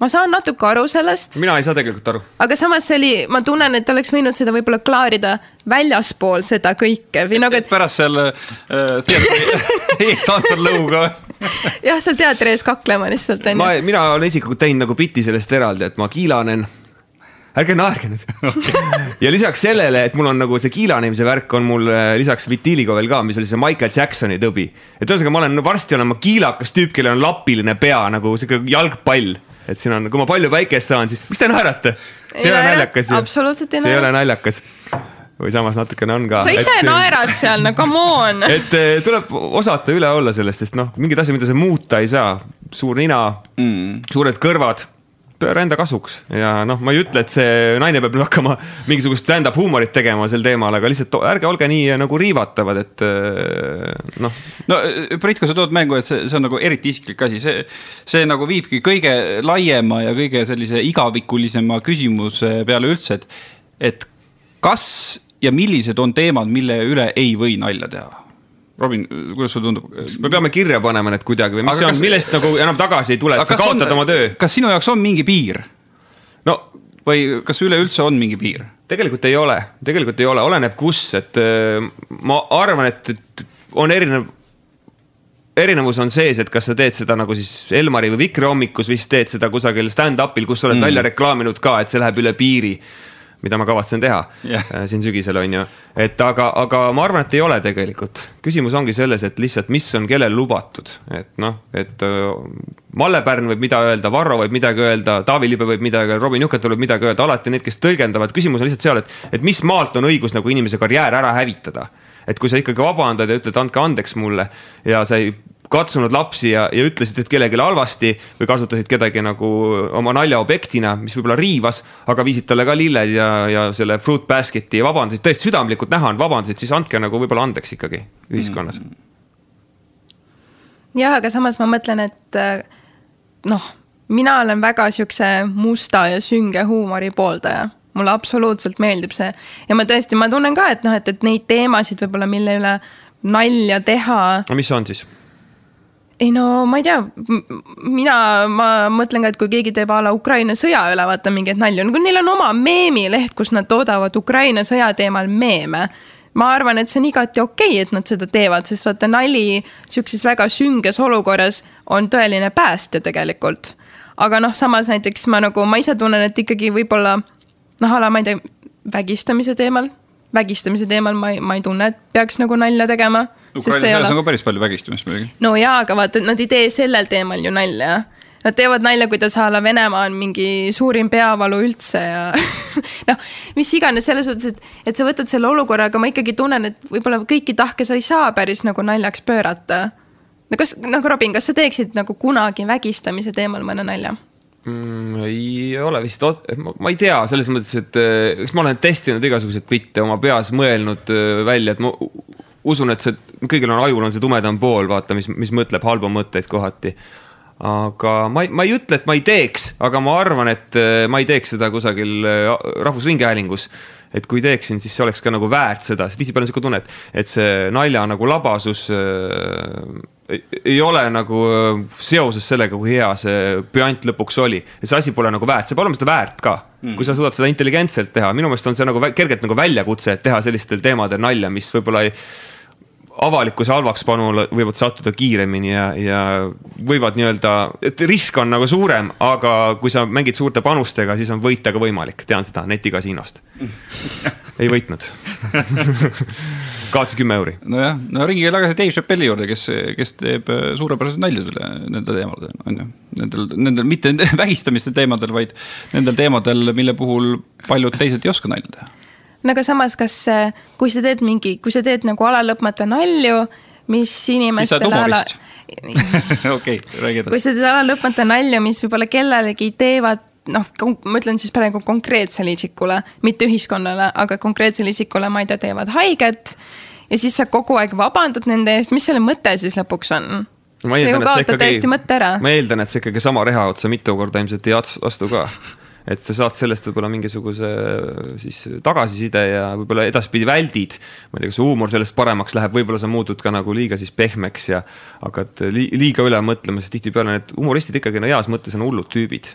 ma saan natuke aru sellest. mina ei saa tegelikult aru. aga samas see oli, ma tunnen, et oleks võinud seda võib-olla klaarida väljaspool seda kõike või nagu, et. pärast seal äh, teatri ees antud lõuga jah, seal teatri ees kaklema lihtsalt on ju. mina olen isiklikult teinud nagu biti sellest eraldi, et ma kiilanen ärge naerge nüüd ja lisaks sellele, et mul on nagu see kiilanemise värk on mul äh, lisaks vitiiliga veel ka, mis oli see Michael Jacksoni tõbi. et ühesõnaga, ma olen varsti olen ma kiilakas tüüp, kellel on lapiline pea nagu sihuke jalgpall. et siin on, kui ma palju päikest saan, siis miks te naerate? see ei ole naljakas ju. absoluutselt ei naera. see ei ole naljakas või samas natukene on ka. sa ise et, naerad seal, no come on. et äh, tuleb osata üle olla sellest, sest noh, mingid asjad, mida sa muuta ei saa. suur nina mm., suured kõrvad pööra enda kasuks. Ja noh, ma ei ütle, et see naine peab nüüd hakkama mingisugust stand-up huumorit tegema sel teemal, aga lihtsalt ärge olge nii äh, nagu riivatavad, et äh, noh. no Priit, kui sa tood mängu, et see, see on nagu eriti isiklik asi, see, see nagu viibki kõige laiema ja kõige sellise igavikulisema küsimuse peale üldse, et, et kas ja millised on teemad, mille üle ei või nalja teha Robin, kuidas sulle tundub? me peame kirja panema need kuidagi või mis see on, millest nagu enam tagasi ei tule, et sa kaotad on, oma töö? kas sinu jaoks on mingi piir? no või kas üleüldse on mingi piir? tegelikult ei ole, tegelikult ei ole, oleneb kus, et äh, ma arvan, et, et on erinev. erinevus on sees, et kas sa teed seda nagu siis Elmari või Vikri hommikus või siis teed seda kusagil stand-up'il, kus sa oled mm. välja reklaaminud ka, et see läheb üle piiri mida ma kavatsen teha yeah. Äh, siin sügisel, on ju. et aga, aga ma arvan, et ei ole tegelikult. küsimus ongi selles, et lihtsalt, mis on kellel lubatud, et noh, et äh, Malle Pärn võib mida öelda, Varro võib midagi öelda, Taavi Libe võib midagi öelda, Robin Juket võib midagi öelda, alati need, kes tõlgendavad, küsimus on lihtsalt seal, et, et mis maalt on õigus nagu inimese karjäär ära hävitada et kui sa ikkagi vabandad ja ütled, andke andeks mulle ja sa ei katsunud lapsi ja, ja ütlesid, et kellelegi halvasti või kasutasid kedagi nagu oma naljaobjektina, mis võib-olla riivas, aga viisid talle ka lilled ja, ja selle fruit basket'i ja vabandasid, tõesti südamlikult näha on, vabandasid, siis andke nagu võib-olla andeks ikkagi ühiskonnas mm. jah, aga samas ma mõtlen, et äh, noh, mina olen väga siukse musta ja sünge huumori pooldaja mulle absoluutselt meeldib see ja ma tõesti, ma tunnen ka, et noh, et, et neid teemasid võib-olla, mille üle nalja teha. no mis on siis? Ei no ma ei tea, mina, ma mõtlen ka, et kui keegi teeb a la Ukraina sõja üle vaata mingeid nalju, nagu neil on oma meemileht, kus nad toodavad Ukraina sõja teemal meeme. ma arvan, et see on igati okei okay,, et nad seda teevad, sest vaata nali sihukeses väga sünges olukorras on tõeline päästja tegelikult. aga noh, samas näiteks ma nagu, ma ise tunnen, et ikkagi võib-olla noh, a la ma ei tea, vägistamise teemal, vägistamise teemal ma ei, ma ei tunne, et peaks nagu nalja tegema Ukrainas ole... on ka päris palju vägistamist muidugi. no jaa, aga vaata, nad ei tee sellel teemal ju nalja. Nad teevad nalja, kuidas a la Venemaa on mingi suurim peavalu üldse ja noh, mis iganes selles suhtes, et, et sa võtad selle olukorra, aga ma ikkagi tunnen, et võib-olla kõiki tahke sa ei saa päris nagu naljaks pöörata. no kas, nagu Robin, kas sa teeksid nagu kunagi vägistamise teemal mõne nalja? mm,? ei ole vist, ma ei tea, selles mõttes, et eks ma olen testinud igasuguseid bitte oma peas, mõelnud äh, välja, et ma usun, et see, kõigil on ajul on see tumedam pool, vaata, mis, mis mõtleb halbu mõtteid kohati. aga ma ei, ma ei ütle, et ma ei teeks, aga ma arvan, et äh, ma ei teeks seda kusagil äh, Rahvusringhäälingus et kui teeksin, siis see oleks ka nagu väärt seda, sest tihtipeale on sihuke tunne, et, et see nalja nagu labasus äh, ei ole nagu seoses sellega, kui hea see püant lõpuks oli. see asi pole nagu väärt, see pole olema seda väärt ka mm.. kui sa suudad seda intelligentselt teha, minu meelest on see nagu kergelt nagu väljakutse, et teha sellistel teemadel nalja, mis võib-olla ei avalikkuse halvakspanule võivad sattuda kiiremini ja, ja võivad nii-öelda, et risk on nagu suurem, aga kui sa mängid suurte panustega, siis on võita ka võimalik, tean seda netikasiinost. ei võitnud kaotasid kümme euri. nojah, no ringi tagasi Dave Chappelli juurde, kes, kes teeb äh, suurepäraseid nalju selle, nende teemadel, on ju. Nendel, nendel mitte vägistamiste teemadel, vaid nendel teemadel, mille puhul paljud teised ei oska nalja teha. No aga samas, kas, kui sa teed mingi, kui sa teed nagu alalõpmata nalju, mis inimestele ala okei, räägi edasi. kui sa teed alalõpmata nalju, mis võib-olla kellelegi teevad noh, ma ütlen siis praegu konkreetsele isikule, mitte ühiskonnale, aga konkreetsele isikule, ma ei tea, teevad haiget. ja siis sa kogu aeg vabandad nende eest, mis selle mõte siis lõpuks on? see ju kaotab täiesti mõtte ära. ma eeldan, et sa ikkagi sama reha otsa mitu korda ilmselt ei astu ka et sa saad sellest võib-olla mingisuguse siis tagasiside ja võib-olla edaspidi väldid. ma ei tea, kas huumor sellest paremaks läheb, võib-olla sa muutud ka nagu liiga siis pehmeks ja hakkad liiga üle mõtlema, sest tihtipeale need humoristid ikkagi no heas mõttes on hullud tüübid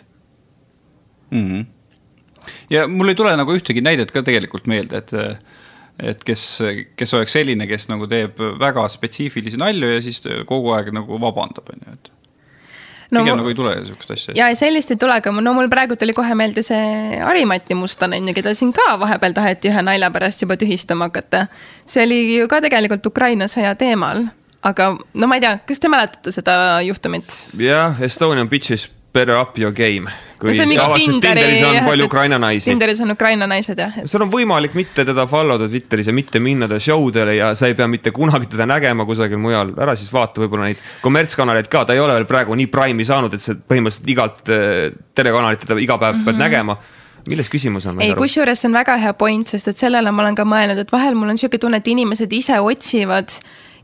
mm. -hmm. ja mul ei tule nagu ühtegi näidet ka tegelikult meelde, et, et kes, kes oleks selline, kes nagu teeb väga spetsiifilisi nalju ja siis kogu aeg nagu vabandab, on ju, et no, pigem nagu ei tule sihukest asja. ja sellist ei tule, aga no mul praegu tuli kohe meelde see Harimati Muston on ju, keda siin ka vahepeal taheti ühe nalja pärast juba tühistama hakata. see oli ju ka tegelikult Ukraina sõja teemal, aga no ma ei tea, kas te mäletate seda juhtumit? jah, Estonian Bitches better up your game. kui no avastasid, Tinderis on palju Ukraina naisi. Tinderis on Ukraina naised jah et.... sul on võimalik mitte teda follow da Twitteris ja mitte minna ta show dele ja sa ei pea mitte kunagi teda nägema kusagil mujal, ära siis vaata võib-olla neid kommertskanaleid ka, ta ei ole veel praegu nii prime'i saanud, et sa põhimõtteliselt igalt äh, telekanalit teda iga päev mm -hmm. pead mhm. nägema milles küsimus on? ei, kusjuures see on väga hea point, sest et sellele ma olen ka mõelnud, et vahel mul on sihuke tunne, et inimesed ise otsivad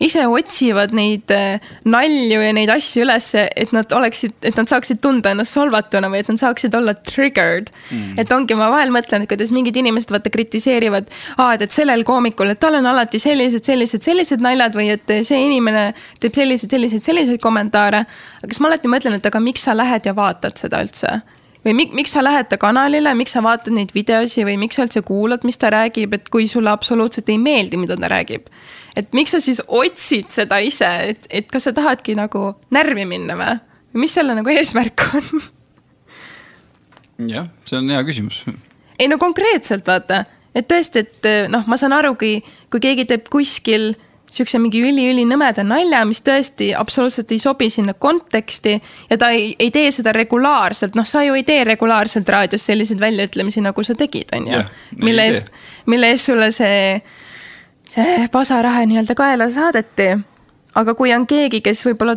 ise otsivad neid äh, nalju ja neid asju üles, et nad oleksid, et nad saaksid tunda ennast solvatuna või et nad saaksid olla triggered mm.. et ongi, ma vahel mõtlen, et kuidas mingid inimesed vaata kritiseerivad, et, et sellel koomikul, et tal on alati sellised, sellised, sellised naljad või et see inimene teeb selliseid, selliseid, selliseid kommentaare. aga siis ma alati mõtlen, et aga miks sa lähed ja vaatad seda üldse või mik, miks sa lähed ta kanalile, miks sa vaatad neid videosi või miks sa üldse kuulad, mis ta räägib, et kui sulle absoluutselt ei meeldi, mida ta räägib. Et miks sa siis otsid seda ise, et, et kas sa tahadki nagu närvi minna või? mis selle nagu eesmärk on? jah, see on hea küsimus. ei no konkreetselt vaata, et tõesti, et noh, ma saan aru, kui, kui keegi teeb kuskil sihukese mingi üli-ülinõmeda nalja, mis tõesti absoluutselt ei sobi sinna konteksti ja ta ei, ei tee seda regulaarselt, noh, sa ju ei tee regulaarselt raadios selliseid väljaütlemisi, nagu sa tegid, on ju. mille eest, mille eest sulle see, see pasaraha nii-öelda kaela saadeti. aga kui on keegi, kes võib-olla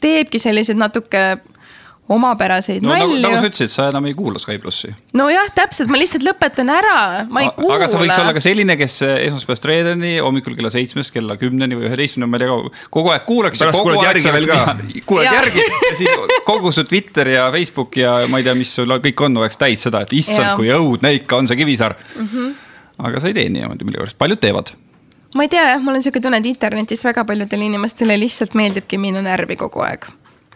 teebki selliseid natuke omapäraseid no, nalju. nagu sa ütlesid, sa enam ei kuula Sky plussi. nojah, täpselt, ma lihtsalt lõpetan ära, ma ei kuula. aga sa võiks olla ka selline, kes esmaspäevast reedeni hommikul kella seitsmest kella kümneni või üheteistkümneni, ma ei tea, kogu aeg kuulaks. pärast kuulad järgi veel ka. kuulad järgi ja siis kogu su Twitter ja Facebook ja ma ei tea, mis sul kõik on, oleks täis seda, et issand, kui õudne ikka on see Kivisaar mm. -hmm. aga sa ei tee niimoodi millegipärast, paljud teevad ma ei tea jah, mul on sihuke tunne, et internetis väga paljudele inimestele lihtsalt meeldibki minna närvi kogu aeg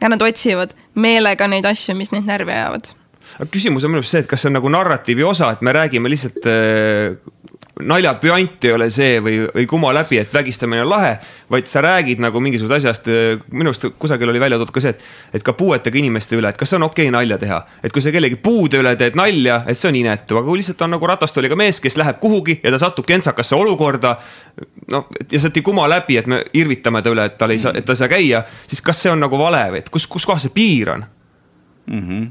ja nad otsivad meelega neid asju, mis neid närvi ajavad. aga küsimus on minu arust see, et kas see on nagu narratiivi osa, et me räägime lihtsalt äh, nalja püant ei ole see või, või kuma läbi, et vägistamine on lahe. vaid sa räägid nagu mingisugusest asjast, minu arust kusagil oli välja toodud ka see, et, et ka puuetega inimeste üle, et kas on okei okay nalja teha. et kui sa kellegi puude üle teed nalja, et see on inetu, aga kui lihtsalt on nagu ratastooliga mees, kes läheb kuhugi ja ta satub kentsakasse olukorda. noh, ja sealt ei kuma läbi, et me irvitame ta üle, et tal ei saa, et ta ei saa käia, siis kas see on nagu vale või, et kus, kus kohas see piir on mm? -hmm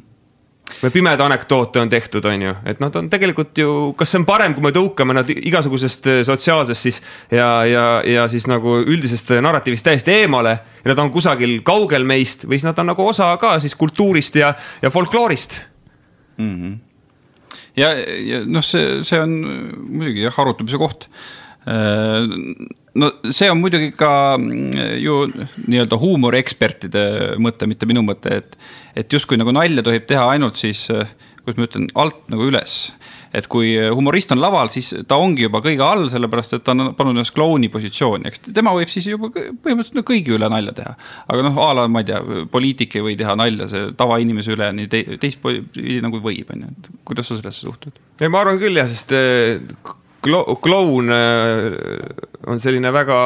või pimeda anekdoote on tehtud, on ju, et nad on tegelikult ju, kas see on parem, kui me tõukame nad igasugusest äh, sotsiaalsest siis ja, ja, ja siis nagu üldisest narratiivist täiesti eemale. ja nad on kusagil kaugel meist või siis nad on nagu osa ka siis kultuurist ja, ja folkloorist mm. -hmm. ja, ja noh, see, see on muidugi jah, arutamise koht äh, no see on muidugi ka mm, ju nii-öelda huumoriekspertide mõte, mitte minu mõte, et, et justkui nagu nalja tohib teha ainult siis, kuidas ma ütlen, alt nagu üles. et kui humorist on laval, siis ta ongi juba kõige all, sellepärast et ta on pannud ennast klouni positsiooni, eks tema võib siis juba põhimõtteliselt no, kõigi üle nalja teha. aga noh, a la ma ei tea, poliitik ei või teha nalja see tavainimese üle nii te, teistpidi nagu võib, on ju, et kuidas sa sellesse suhtud? ei, ma arvan küll jah, sest kloun äh, on selline väga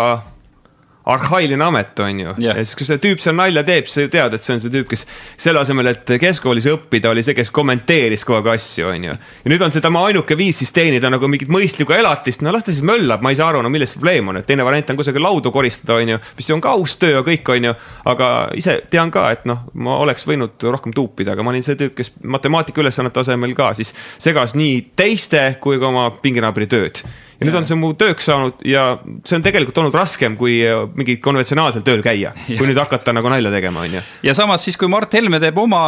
arhailine amet, on ju yeah.. ja siis, kui see tüüp seal nalja teeb, sa ju tead, et see on see tüüp, kes selle asemel, et keskkoolis õppida, oli see, kes kommenteeris kogu aeg asju, on ju. ja nüüd on see tema ainuke viis siis teenida nagu mingit mõistlikku elatist, no las ta siis möllab, ma ei saa aru, no milles probleem on, et teine variant on kusagil laudu koristada, on ju. mis on ka aus töö ja kõik, on ju. aga ise tean ka, et noh, ma oleks võinud rohkem tuupida, aga ma olin see tüüp, kes matemaatika ülesannete asemel ka siis segas nii teiste kui ka oma pinginaabri tööd ja nüüd on see mu tööks saanud ja see on tegelikult olnud raskem, kui äh, mingi konventsionaalsel tööl käia, kui nüüd hakata nagu nalja tegema, on ju. ja samas siis, kui Mart Helme teeb oma,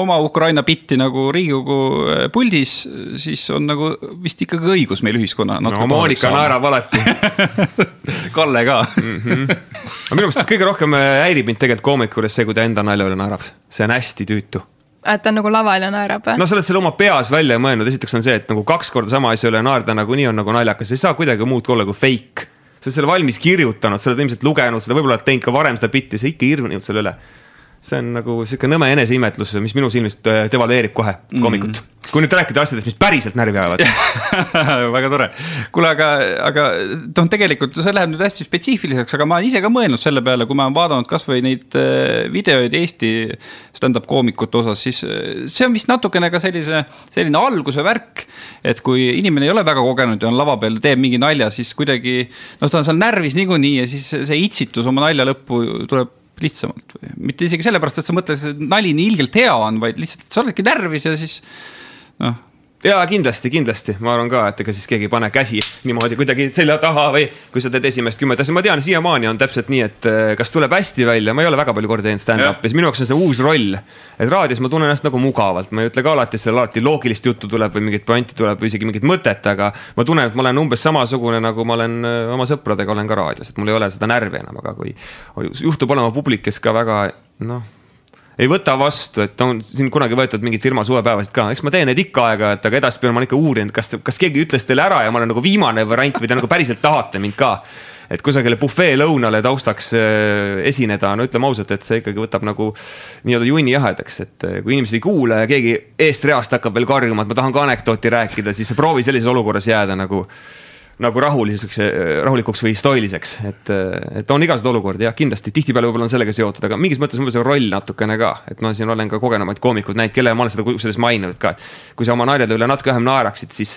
oma Ukraina bitti nagu Riigikogu äh, puldis, siis on nagu vist ikkagi õigus meil ühiskonna. no Monika naerab alati Kalle ka mm. -hmm. aga minu meelest kõige rohkem äh, häirib mind tegelikult koomiku juures see, kui ta enda nalja üle naerab, see on hästi tüütu et ta on nagu laval ja naerab või? no sa oled selle oma peas välja mõelnud, esiteks on see, et nagu kaks korda sama asja üle naerda nagunii on nagu naljakas, ei saa kuidagi muud olla kui fake. sa oled selle valmis kirjutanud, sa oled ilmselt lugenud seda, võib-olla oled teinud ka varem seda bitti, sa ikka irvninud selle üle see on nagu sihuke nõme eneseimetlus, mis minu silmis äh, devalveerib kohe koomikut mm. kui nüüd rääkida asjadest, mis päriselt närvi ajavad väga tore, kuule, aga, aga noh, tegelikult see läheb nüüd hästi spetsiifiliseks, aga ma olen ise ka mõelnud selle peale, kui ma olen vaadanud kasvõi neid äh, videoid Eesti stand-up koomikute osas, siis äh, see on vist natukene ka sellise, selline alguse värk. et kui inimene ei ole väga kogenud ja on lava peal, teeb mingi nalja, siis kuidagi noh, ta on seal närvis niikuinii ja siis see itsitus oma nalja lõppu tuleb lihtsamalt või mitte isegi sellepärast, et sa mõtled, et nali nii ilgelt hea on, vaid lihtsalt, et sa oledki närvis ja siis noh ja kindlasti, kindlasti, ma arvan ka, et ega siis keegi ei pane käsi niimoodi kuidagi selja taha või kui sa teed esimest kümmet asja, ma tean, siiamaani on täpselt nii, et eh, kas tuleb hästi välja, ma ei ole väga palju korda teinud stand-up'i, siis minu jaoks on see uus roll. et raadios ma tunnen ennast nagu mugavalt, ma ei ütle ka alati, et seal alati loogilist juttu tuleb või mingit pointi tuleb või isegi mingit mõtet, aga. ma tunnen, et ma olen umbes samasugune, nagu ma olen eh, oma sõpradega olen ka raadios, et mul ei ole seda närvi enam, aga kui juhtub olema publik, kes ka väga noh ei võta vastu, et on siin kunagi võetud mingeid firma suvepäevasid ka, eks ma teen neid ikka aeg-ajalt, aga edaspidi olen ma ikka uurinud, kas, kas keegi ütles teile ära ja ma olen nagu viimane variant või te nagu päriselt tahate mind ka. Et kusagile bufeelõunale taustaks äh, esineda, no ütleme ausalt, et see ikkagi võtab nagu nii-öelda junni jahedaks, et äh, kui inimesed ei kuule ja keegi eest reast hakkab veel karjuma, et ma tahan ka anekdooti rääkida, siis proovi sellises olukorras jääda nagu nagu rahuliseks, rahulikuks või stoiliseks, et, et on igasuguseid olukordi jah, kindlasti. Tihtipeale võib-olla on sellega seotud, aga mingis mõttes võib-olla see roll natukene ka, et ma siin olen ka kogenumaid koomikuid näinud, kellele ma olen seda kusjuures maininud ka, et kui sa oma naljade üle natuke vähem naeraksid, siis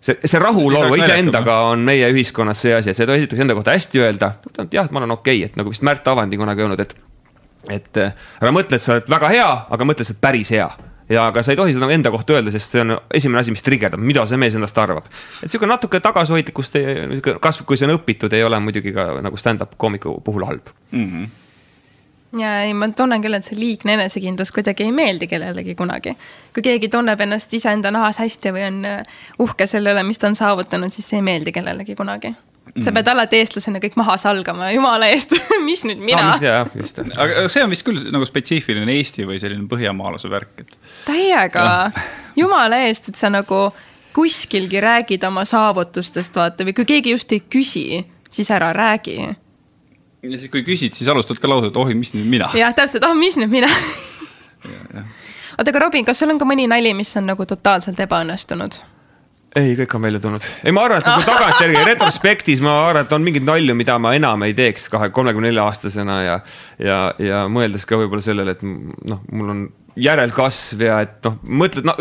see, see rahulolu iseendaga on meie ühiskonnas see asi, et tohi esiteks enda kohta hästi öelda, jah, et ma olen okei okay,, et nagu vist Märt Avandi kunagi öelnud, et et ära mõtle, et sa oled väga hea, aga mõtle, et sa oled päris hea ja aga sa ei tohi seda enda kohta öelda, sest see on esimene asi, mis trigerdab, mida see mees endast arvab. et sihuke natuke tagasihoidlikkust, kasvõi kui see on õpitud, ei ole muidugi ka nagu stand-up koomiku puhul halb mm. -hmm ja ei, ma tunnen küll, et see liigne enesekindlus kuidagi ei meeldi kellelegi kunagi. kui keegi tunneb ennast iseenda nahas hästi või on uhke selle üle, mis ta on saavutanud, siis see ei meeldi kellelegi kunagi sa pead alati eestlasena kõik maha salgama, jumala eest mis nüüd mina no,. aga see on vist küll nagu spetsiifiline Eesti või selline põhjamaalase värk, et. täiega, jumala eest, et sa nagu kuskilgi räägid oma saavutustest, vaata, või kui keegi just ei küsi, siis ära räägi. ja siis, kui küsid, siis alustad ka lauset, oh, mis nüüd mina. jah, täpselt, oh, mis nüüd mina oota, aga Robin, kas sul on ka mõni nali, mis on nagu totaalselt ebaõnnestunud? Ei, kõik on välja tulnud. ei, ma arvan, et nagu tagantjärgi retrospektis ma arvan, et on mingeid nalju, mida ma enam ei teeks kahe, kolmekümne nelja aastasena ja. ja, ja mõeldes ka võib-olla sellele, et noh, mul on järelkasv ja et noh, mõtled no,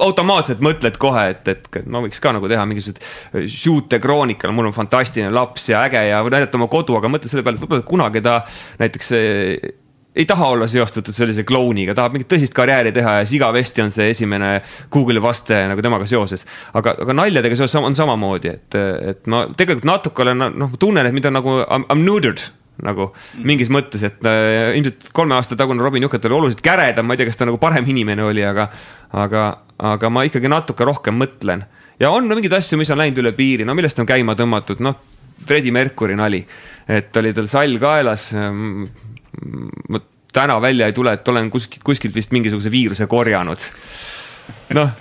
automaatselt mõtled kohe, et, et ma võiks ka nagu teha mingisugused shoot'e kroonikal, mul on fantastiline laps ja äge ja näidata oma kodu, aga mõtle selle peale, et võib-olla kunagi ta näiteks ei taha olla seostatud sellise klouniga, tahab mingit tõsist karjääri teha ja sigavesti on see esimene Google'i vaste nagu temaga seoses. aga, aga naljadega seoses on samamoodi, et, et ma tegelikult natuke olen noh, tunnen, et mind on nagu I m neutered nagu mingis mõttes, et äh, ilmselt kolme aasta tagune Robin Juket oli oluliselt käredam, ma ei tea, kas ta nagu parem inimene oli, aga, aga, aga ma ikkagi natuke rohkem mõtlen. ja on no, mingeid asju, mis on läinud üle piiri, no millest on käima tõmmatud, noh, Freddie Mercury nali, et oli tal sall kaelas ma täna välja ei tule, et olen kuskilt, kuskilt vist mingisuguse viiruse korjanud. noh,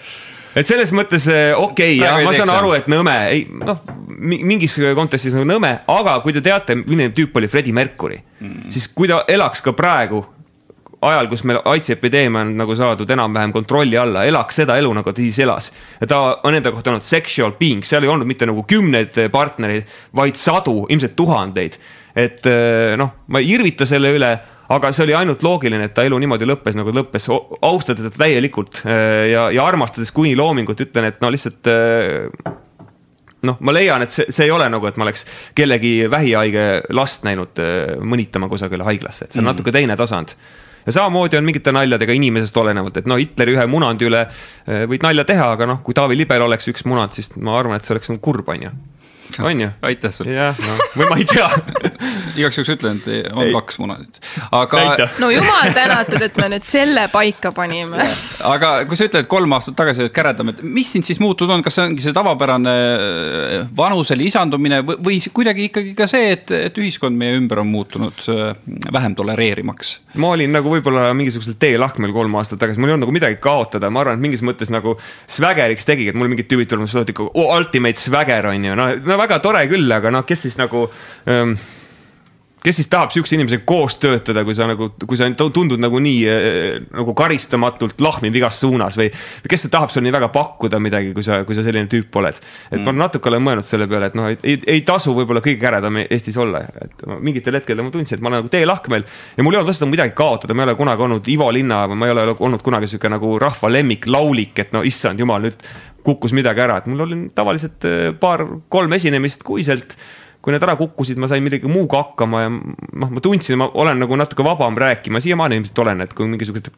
et selles mõttes eh, okei okay,, jah, ma saan aru, et nõme, ei noh, mingis kontekstis nagu nõme, aga kui te teate, milline tüüp oli Freddie Mercury mm., siis kui ta elaks ka praegu ajal, kus meil AIDSi epideemia on nagu saadud enam-vähem kontrolli alla, elaks seda elu, nagu ta siis elas. ja ta on enda kohta olnud sexual being, seal ei olnud mitte nagu kümneid partnereid, vaid sadu, ilmselt tuhandeid et eh, noh, ma ei irvita selle üle, aga see oli ainult loogiline, et ta elu niimoodi lõppes, nagu lõppes, austades teda täielikult eh, ja, ja armastades kuni loomingut, ütlen, et no lihtsalt eh, noh, ma leian, et see, see ei ole nagu, et ma oleks kellegi vähihaige last näinud mõnitama kusagile haiglasse, et see on mm. natuke teine tasand ja samamoodi on mingite naljadega inimesest olenevalt, et no Hitleri ühe munandi üle võid nalja teha, aga noh, kui Taavi Libel oleks üks munand, siis ma arvan, et see oleks nagu kurb, on ju on ju? aitäh sulle. jah, no või ma ei tea igaks juhuks ütlen, et on ei. kaks munadit, aga. no jumal tänatud, et me nüüd selle paika panime. aga kui sa ütled, et kolm aastat tagasi olid käredam, et mis sind siis muutunud on, kas see ongi see tavapärane äh, vanuse lisandumine või, või kuidagi ikkagi ka see, et, et ühiskond meie ümber on muutunud äh, vähem tolereerimaks? Ma olin nagu võib-olla mingisugusel teelahkmel kolm aastat tagasi, mul ei olnud nagu midagi kaotada, ma arvan, et mingis mõttes nagu svägeriks tegigi, et mul mingid tüübid tulevad, sa oled ikka oh, ultimate swagger on ju, no, no väga tore küll, aga noh, kes siis nagu ähm, kes siis tahab sihukese inimesega koos töötada, kui sa nagu, kui sa tundud nagu nii äh, nagu karistamatult lahmiv igas suunas või. kes tahab sulle nii väga pakkuda midagi, kui sa, kui sa selline tüüp oled. et mm. ma natuke olen mõelnud selle peale, et noh, ei, ei tasu võib-olla kõige käredam Eestis olla, et mingitel hetkedel ma tundsin, et ma olen nagu teelahkmel. ja mul ei olnud lihtsalt midagi kaotada, ma ei ole kunagi olnud Ivo Linna, ma ei ole olnud kunagi sihuke nagu rahva lemmiklaulik, et no issand jumal, nüüd kukkus midagi ära, et mul oli tavaliselt äh, paar-kolm esinemist kuiselt kui need ära kukkusid, ma sain millegi muuga hakkama ja noh, ma tundsin, ma olen nagu natuke vabam rääkima, siiamaani ilmselt olen, et kui mingisugused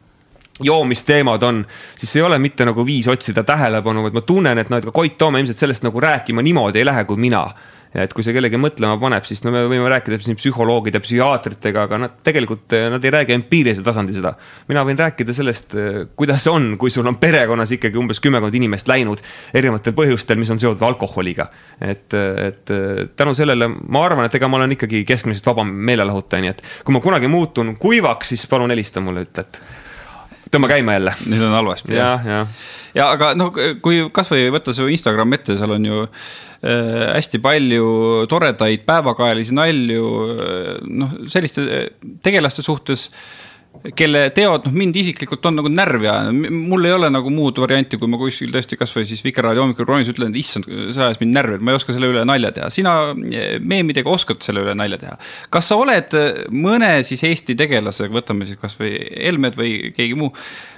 joomisteemad on, siis ei ole mitte nagu viis otsida tähelepanu, vaid ma tunnen, et noh, et ka Koit Toome ilmselt sellest nagu rääkima niimoodi ei lähe kui mina ja et kui see kellegi mõtlema paneb, siis no me võime rääkida siin psühholoogide, psühhiaatritega, aga nad tegelikult, nad ei räägi empiirilisel tasandil seda. mina võin rääkida sellest, kuidas on, kui sul on perekonnas ikkagi umbes kümmekond inimest läinud erinevatel põhjustel, mis on seotud alkoholiga. et, et tänu sellele ma arvan, et ega ma olen ikkagi keskmisest vabam meelelahutaja, nii et kui ma kunagi muutun kuivaks, siis palun helista mulle, ütle, et tõmba käima jälle. nüüd on halvasti. ja, ja, ja aga noh, kui kasvõi võtta su Instagram ette, seal on ju Äh, hästi palju toredaid päevakajalisi nalju, äh, noh, selliste äh, tegelaste suhtes kelle teod noh, mind isiklikult on nagu närvi ajanud, mul ei ole nagu muud varianti, kui ma kuskil tõesti kasvõi siis Vikerraadio hommikuprogrammis ütlen, et issand, see ajas mind närvi, et ma ei oska selle üle nalja teha. sina meemidega oskad selle üle nalja teha. kas sa oled mõne siis Eesti tegelasega, võtame siis kasvõi Helmed või keegi muu.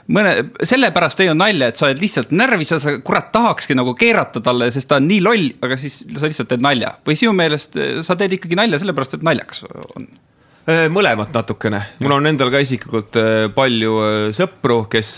mõne, sellepärast teinud nalja, et sa oled lihtsalt närvis ja sa kurat tahakski nagu keerata talle, sest ta on nii loll, aga siis sa lihtsalt teed nalja. või sinu meelest sa teed ikkagi nalja sellepärast, et naljakas on mõlemat natukene, mul on endal ka isiklikult äh, palju äh, sõpru, kes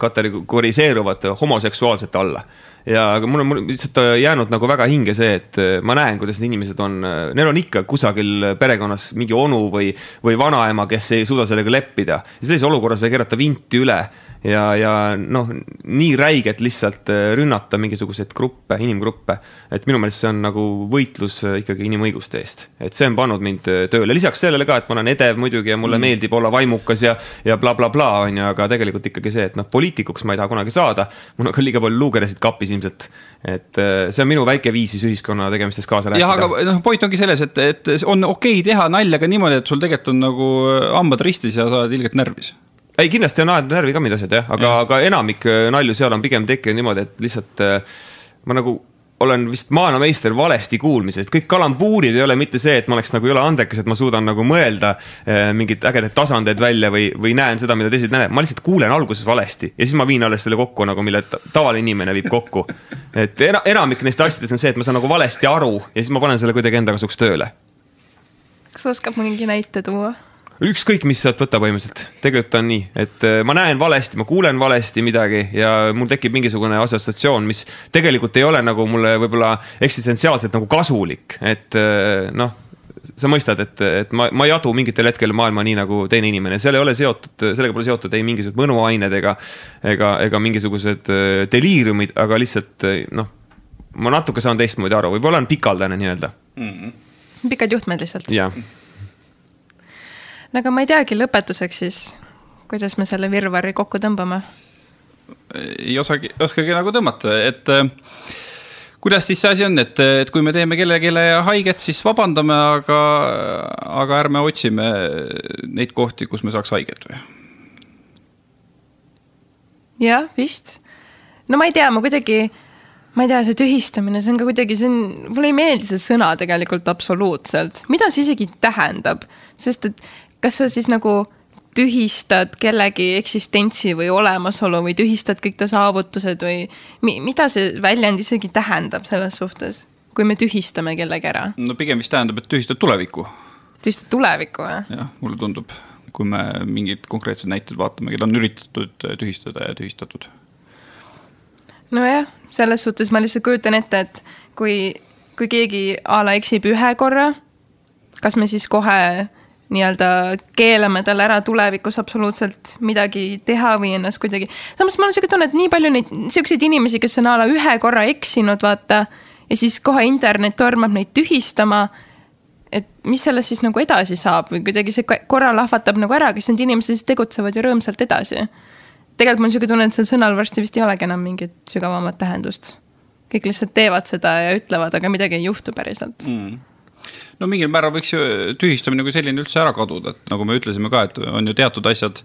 kategoriseeruvad homoseksuaalsete alla. Ja aga mul on mul lihtsalt jäänud nagu väga hinge see, et ma näen, kuidas need inimesed on, neil on ikka kusagil perekonnas mingi onu või, või vanaema, kes ei suuda sellega leppida. ja sellises olukorras võib keerata vinti üle ja, ja noh, nii räigelt lihtsalt äh, rünnata mingisuguseid gruppe, inimgruppe. et minu meelest see on nagu võitlus äh, ikkagi inimõiguste eest, et see on pannud mind äh, tööle, lisaks sellele ka, et ma olen edev muidugi ja mulle mm. meeldib olla vaimukas ja, ja blablabla bla, bla, on ju, aga tegelikult ikkagi see, et noh, poliitikuks ma ei taha kunagi saada. mul on ka liiga palju luukeresid kapis ilmselt, et see on minu väike viis siis ühiskonna tegemistes kaasa rääkida. jah, aga noh, point ongi selles, et, et on okei okay teha nalja ka niimoodi, et sul tegelikult on nagu hambad ristis ja sa oled ilgelt närvis ei, kindlasti on aetud närvi ka mind asjad jah, aga aga enamik äh, nalju seal on pigem tekkinud niimoodi, et lihtsalt äh, ma nagu olen vist maailmameister valesti kuulmises, kõik kalambuurid ei ole mitte see, et ma oleks nagu jõle andekas, et ma suudan nagu mõelda äh, mingeid ägedaid tasandeid välja või, või näen seda, mida teised näevad, ma lihtsalt kuulen alguses valesti ja siis ma viin alles selle kokku nagu, mille tavaline inimene viib kokku. et era, enamik neist asjadest on see, et ma saan nagu valesti aru ja siis ma panen selle kuidagi enda kasuks tööle. kas oskab mingi näite tuua? Ükskõik, mis sealt võtta põhimõtteliselt, tegelikult on nii, et äh, ma näen valesti, ma kuulen valesti midagi ja mul tekib mingisugune assotsiatsioon, mis tegelikult ei ole nagu mulle võib-olla eksistentsiaalselt nagu kasulik, et äh, noh sa mõistad, et, et ma, ma ei adu mingitel hetkel maailma nii nagu teine inimene, seal ei ole seotud, sellega pole seotud ei mingisugused mõnuained ega, ega, ega mingisugused äh, deliiriumid, aga lihtsalt noh, ma natuke saan teistmoodi aru, võib-olla on pikaldane nii-öelda mm. -hmm. pikad juhtmed lihtsalt. jah no aga ma ei teagi, lõpetuseks siis, kuidas me selle virvarri kokku tõmbame? ei osagi, oskagi nagu tõmmata, et äh, kuidas siis see asi on, et, et kui me teeme kellelegi haiget, siis vabandame, aga, aga ärme otsime neid kohti, kus me saaks haiget või? jah, vist. no ma ei tea, ma kuidagi, ma ei tea, see tühistamine, see on ka kuidagi, see on, mulle ei meeldi see sõna tegelikult absoluutselt, mida see isegi tähendab, sest et kas sa siis nagu tühistad kellegi eksistentsi või olemasolu või tühistad kõik ta saavutused või mi mida see väljend isegi tähendab selles suhtes, kui me tühistame kellegi ära? no pigem vist tähendab, et tühistad tulevikku. tühistad tulevikku, jah? jah, mulle tundub, kui me mingeid konkreetseid näiteid vaatame, keda on üritatud tühistada ja tühistatud. nojah, selles suhtes ma lihtsalt kujutan ette, et kui, kui keegi a la eksib ühe korra, kas me siis kohe nii-öelda keelame talle ära tulevikus absoluutselt midagi teha või ennast kuidagi. samas mul on sihuke tunne, et nii palju neid siukseid inimesi, kes on a la ühe korra eksinud, vaata. ja siis kohe internet tormab neid tühistama. et mis sellest siis nagu edasi saab või kuidagi see korra lahvatab nagu ära, kas need inimesed siis tegutsevad ju rõõmsalt edasi. tegelikult mul on sihuke tunne, et sel sõnal varsti vist ei olegi enam mingit sügavamat tähendust. kõik lihtsalt teevad seda ja ütlevad, aga midagi ei juhtu päriselt mm no mingil määral võiks ju tühistamine kui selline üldse ära kaduda, et nagu me ütlesime ka, et on ju teatud asjad,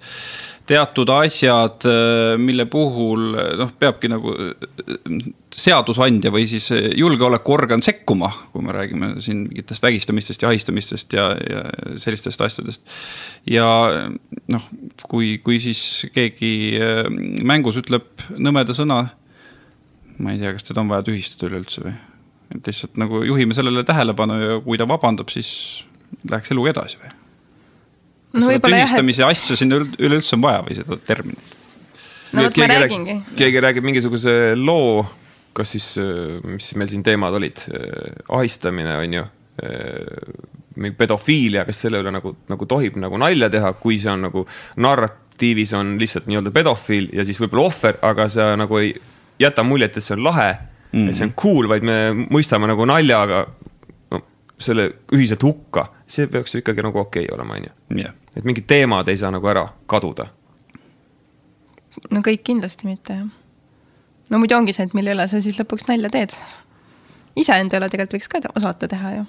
teatud asjad, mille puhul noh, peabki nagu seadusandja või siis julgeolekuorgan sekkuma, kui me räägime siin mingitest vägistamistest ja ahistamistest ja, ja sellistest asjadest. ja noh, kui, kui siis keegi mängus ütleb nõmeda sõna, ma ei tea, kas teda on vaja tühistada üleüldse või et lihtsalt nagu juhime sellele tähelepanu ja kui ta vabandab, siis läheks eluga edasi või? kas no, seda tühistamise jah, et... asja sinna üleüldse on vaja või seda terminit? no vot, ma räägingi. keegi räägib mingisuguse loo, kas siis, mis meil siin teemad olid, ahistamine on ju, mingi pedofiilia, kas selle üle nagu, nagu tohib nagu nalja teha, kui see on nagu narratiivis on lihtsalt nii-öelda pedofiil ja siis võib-olla ohver, aga sa nagu ei jäta muljet, et see on lahe mm. -hmm. et see on cool, vaid me mõistame nagu naljaga no, selle ühiselt hukka, see peaks ju ikkagi nagu okei okay olema, on ju. et mingid teemad ei saa nagu ära kaduda. no kõik kindlasti mitte, jah. no muidu ongi see, et mille üle sa siis lõpuks nalja teed. iseenda üle tegelikult võiks ka osata teha ju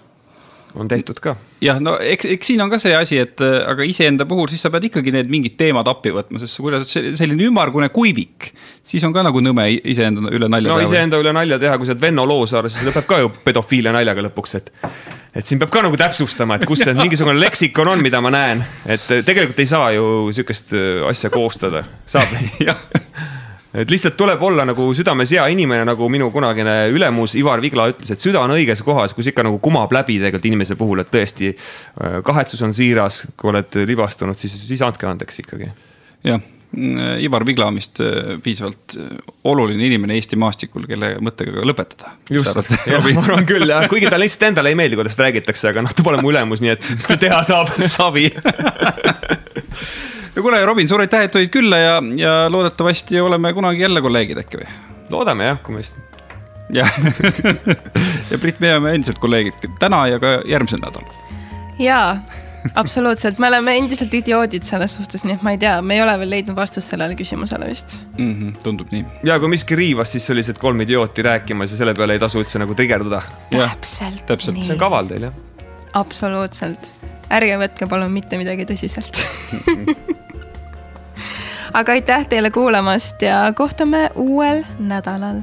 on tehtud ka. jah, no eks, eks siin on ka see asi, et äh, aga iseenda puhul siis sa pead ikkagi need mingid teemad appi võtma, sest kui sa oled selline ümmargune kuivik, siis on ka nagu nõme iseenda üle nalja no, teha. no iseenda üle nalja teha, kui sa oled Venno Loosaar, siis lõpeb ka ju pedofiilia naljaga lõpuks, et. et siin peab ka nagu täpsustama, et kus see mingisugune leksikon on, mida ma näen, et äh, tegelikult ei saa ju sihukest äh, asja koostada, saab jah et lihtsalt tuleb olla nagu südames hea inimene, nagu minu kunagine ülemus Ivar Vigla ütles, et süda on õiges kohas, kus ikka nagu kumab läbi tegelikult inimese puhul, et tõesti äh, kahetsus on siiras, kui oled libastunud, siis, siis andke andeks ikkagi. jah, Ivar Vigla on vist äh, piisavalt äh, oluline inimene Eesti maastikul, kelle mõttega ka lõpetada. just, ma arvan küll jah, kuigi talle lihtsalt endale ei meeldi, kuidas räägitakse, aga noh, ta pole mu ülemus, nii et mis ta teha saab savi no kuule, Robin, suur aitäh, et tulid külla ja, ja loodetavasti oleme kunagi jälle kolleegid äkki või? loodame jah, kui me just. jah ja Brit, me oleme endiselt kolleegid täna ja ka järgmisel nädalal. jaa, absoluutselt, me oleme endiselt idioodid selles suhtes, nii et ma ei tea, me ei ole veel leidnud vastust sellele küsimusele vist mm. -hmm, tundub nii. ja kui miski riivas, siis sellised kolm idiooti rääkimas ja selle peale ei tasu üldse nagu trigerduda. täpselt, täpselt. see on kaval teil jah. absoluutselt, ärge võtke palun mitte midagi tõsiselt aga aitäh teile kuulamast ja kohtume uuel nädalal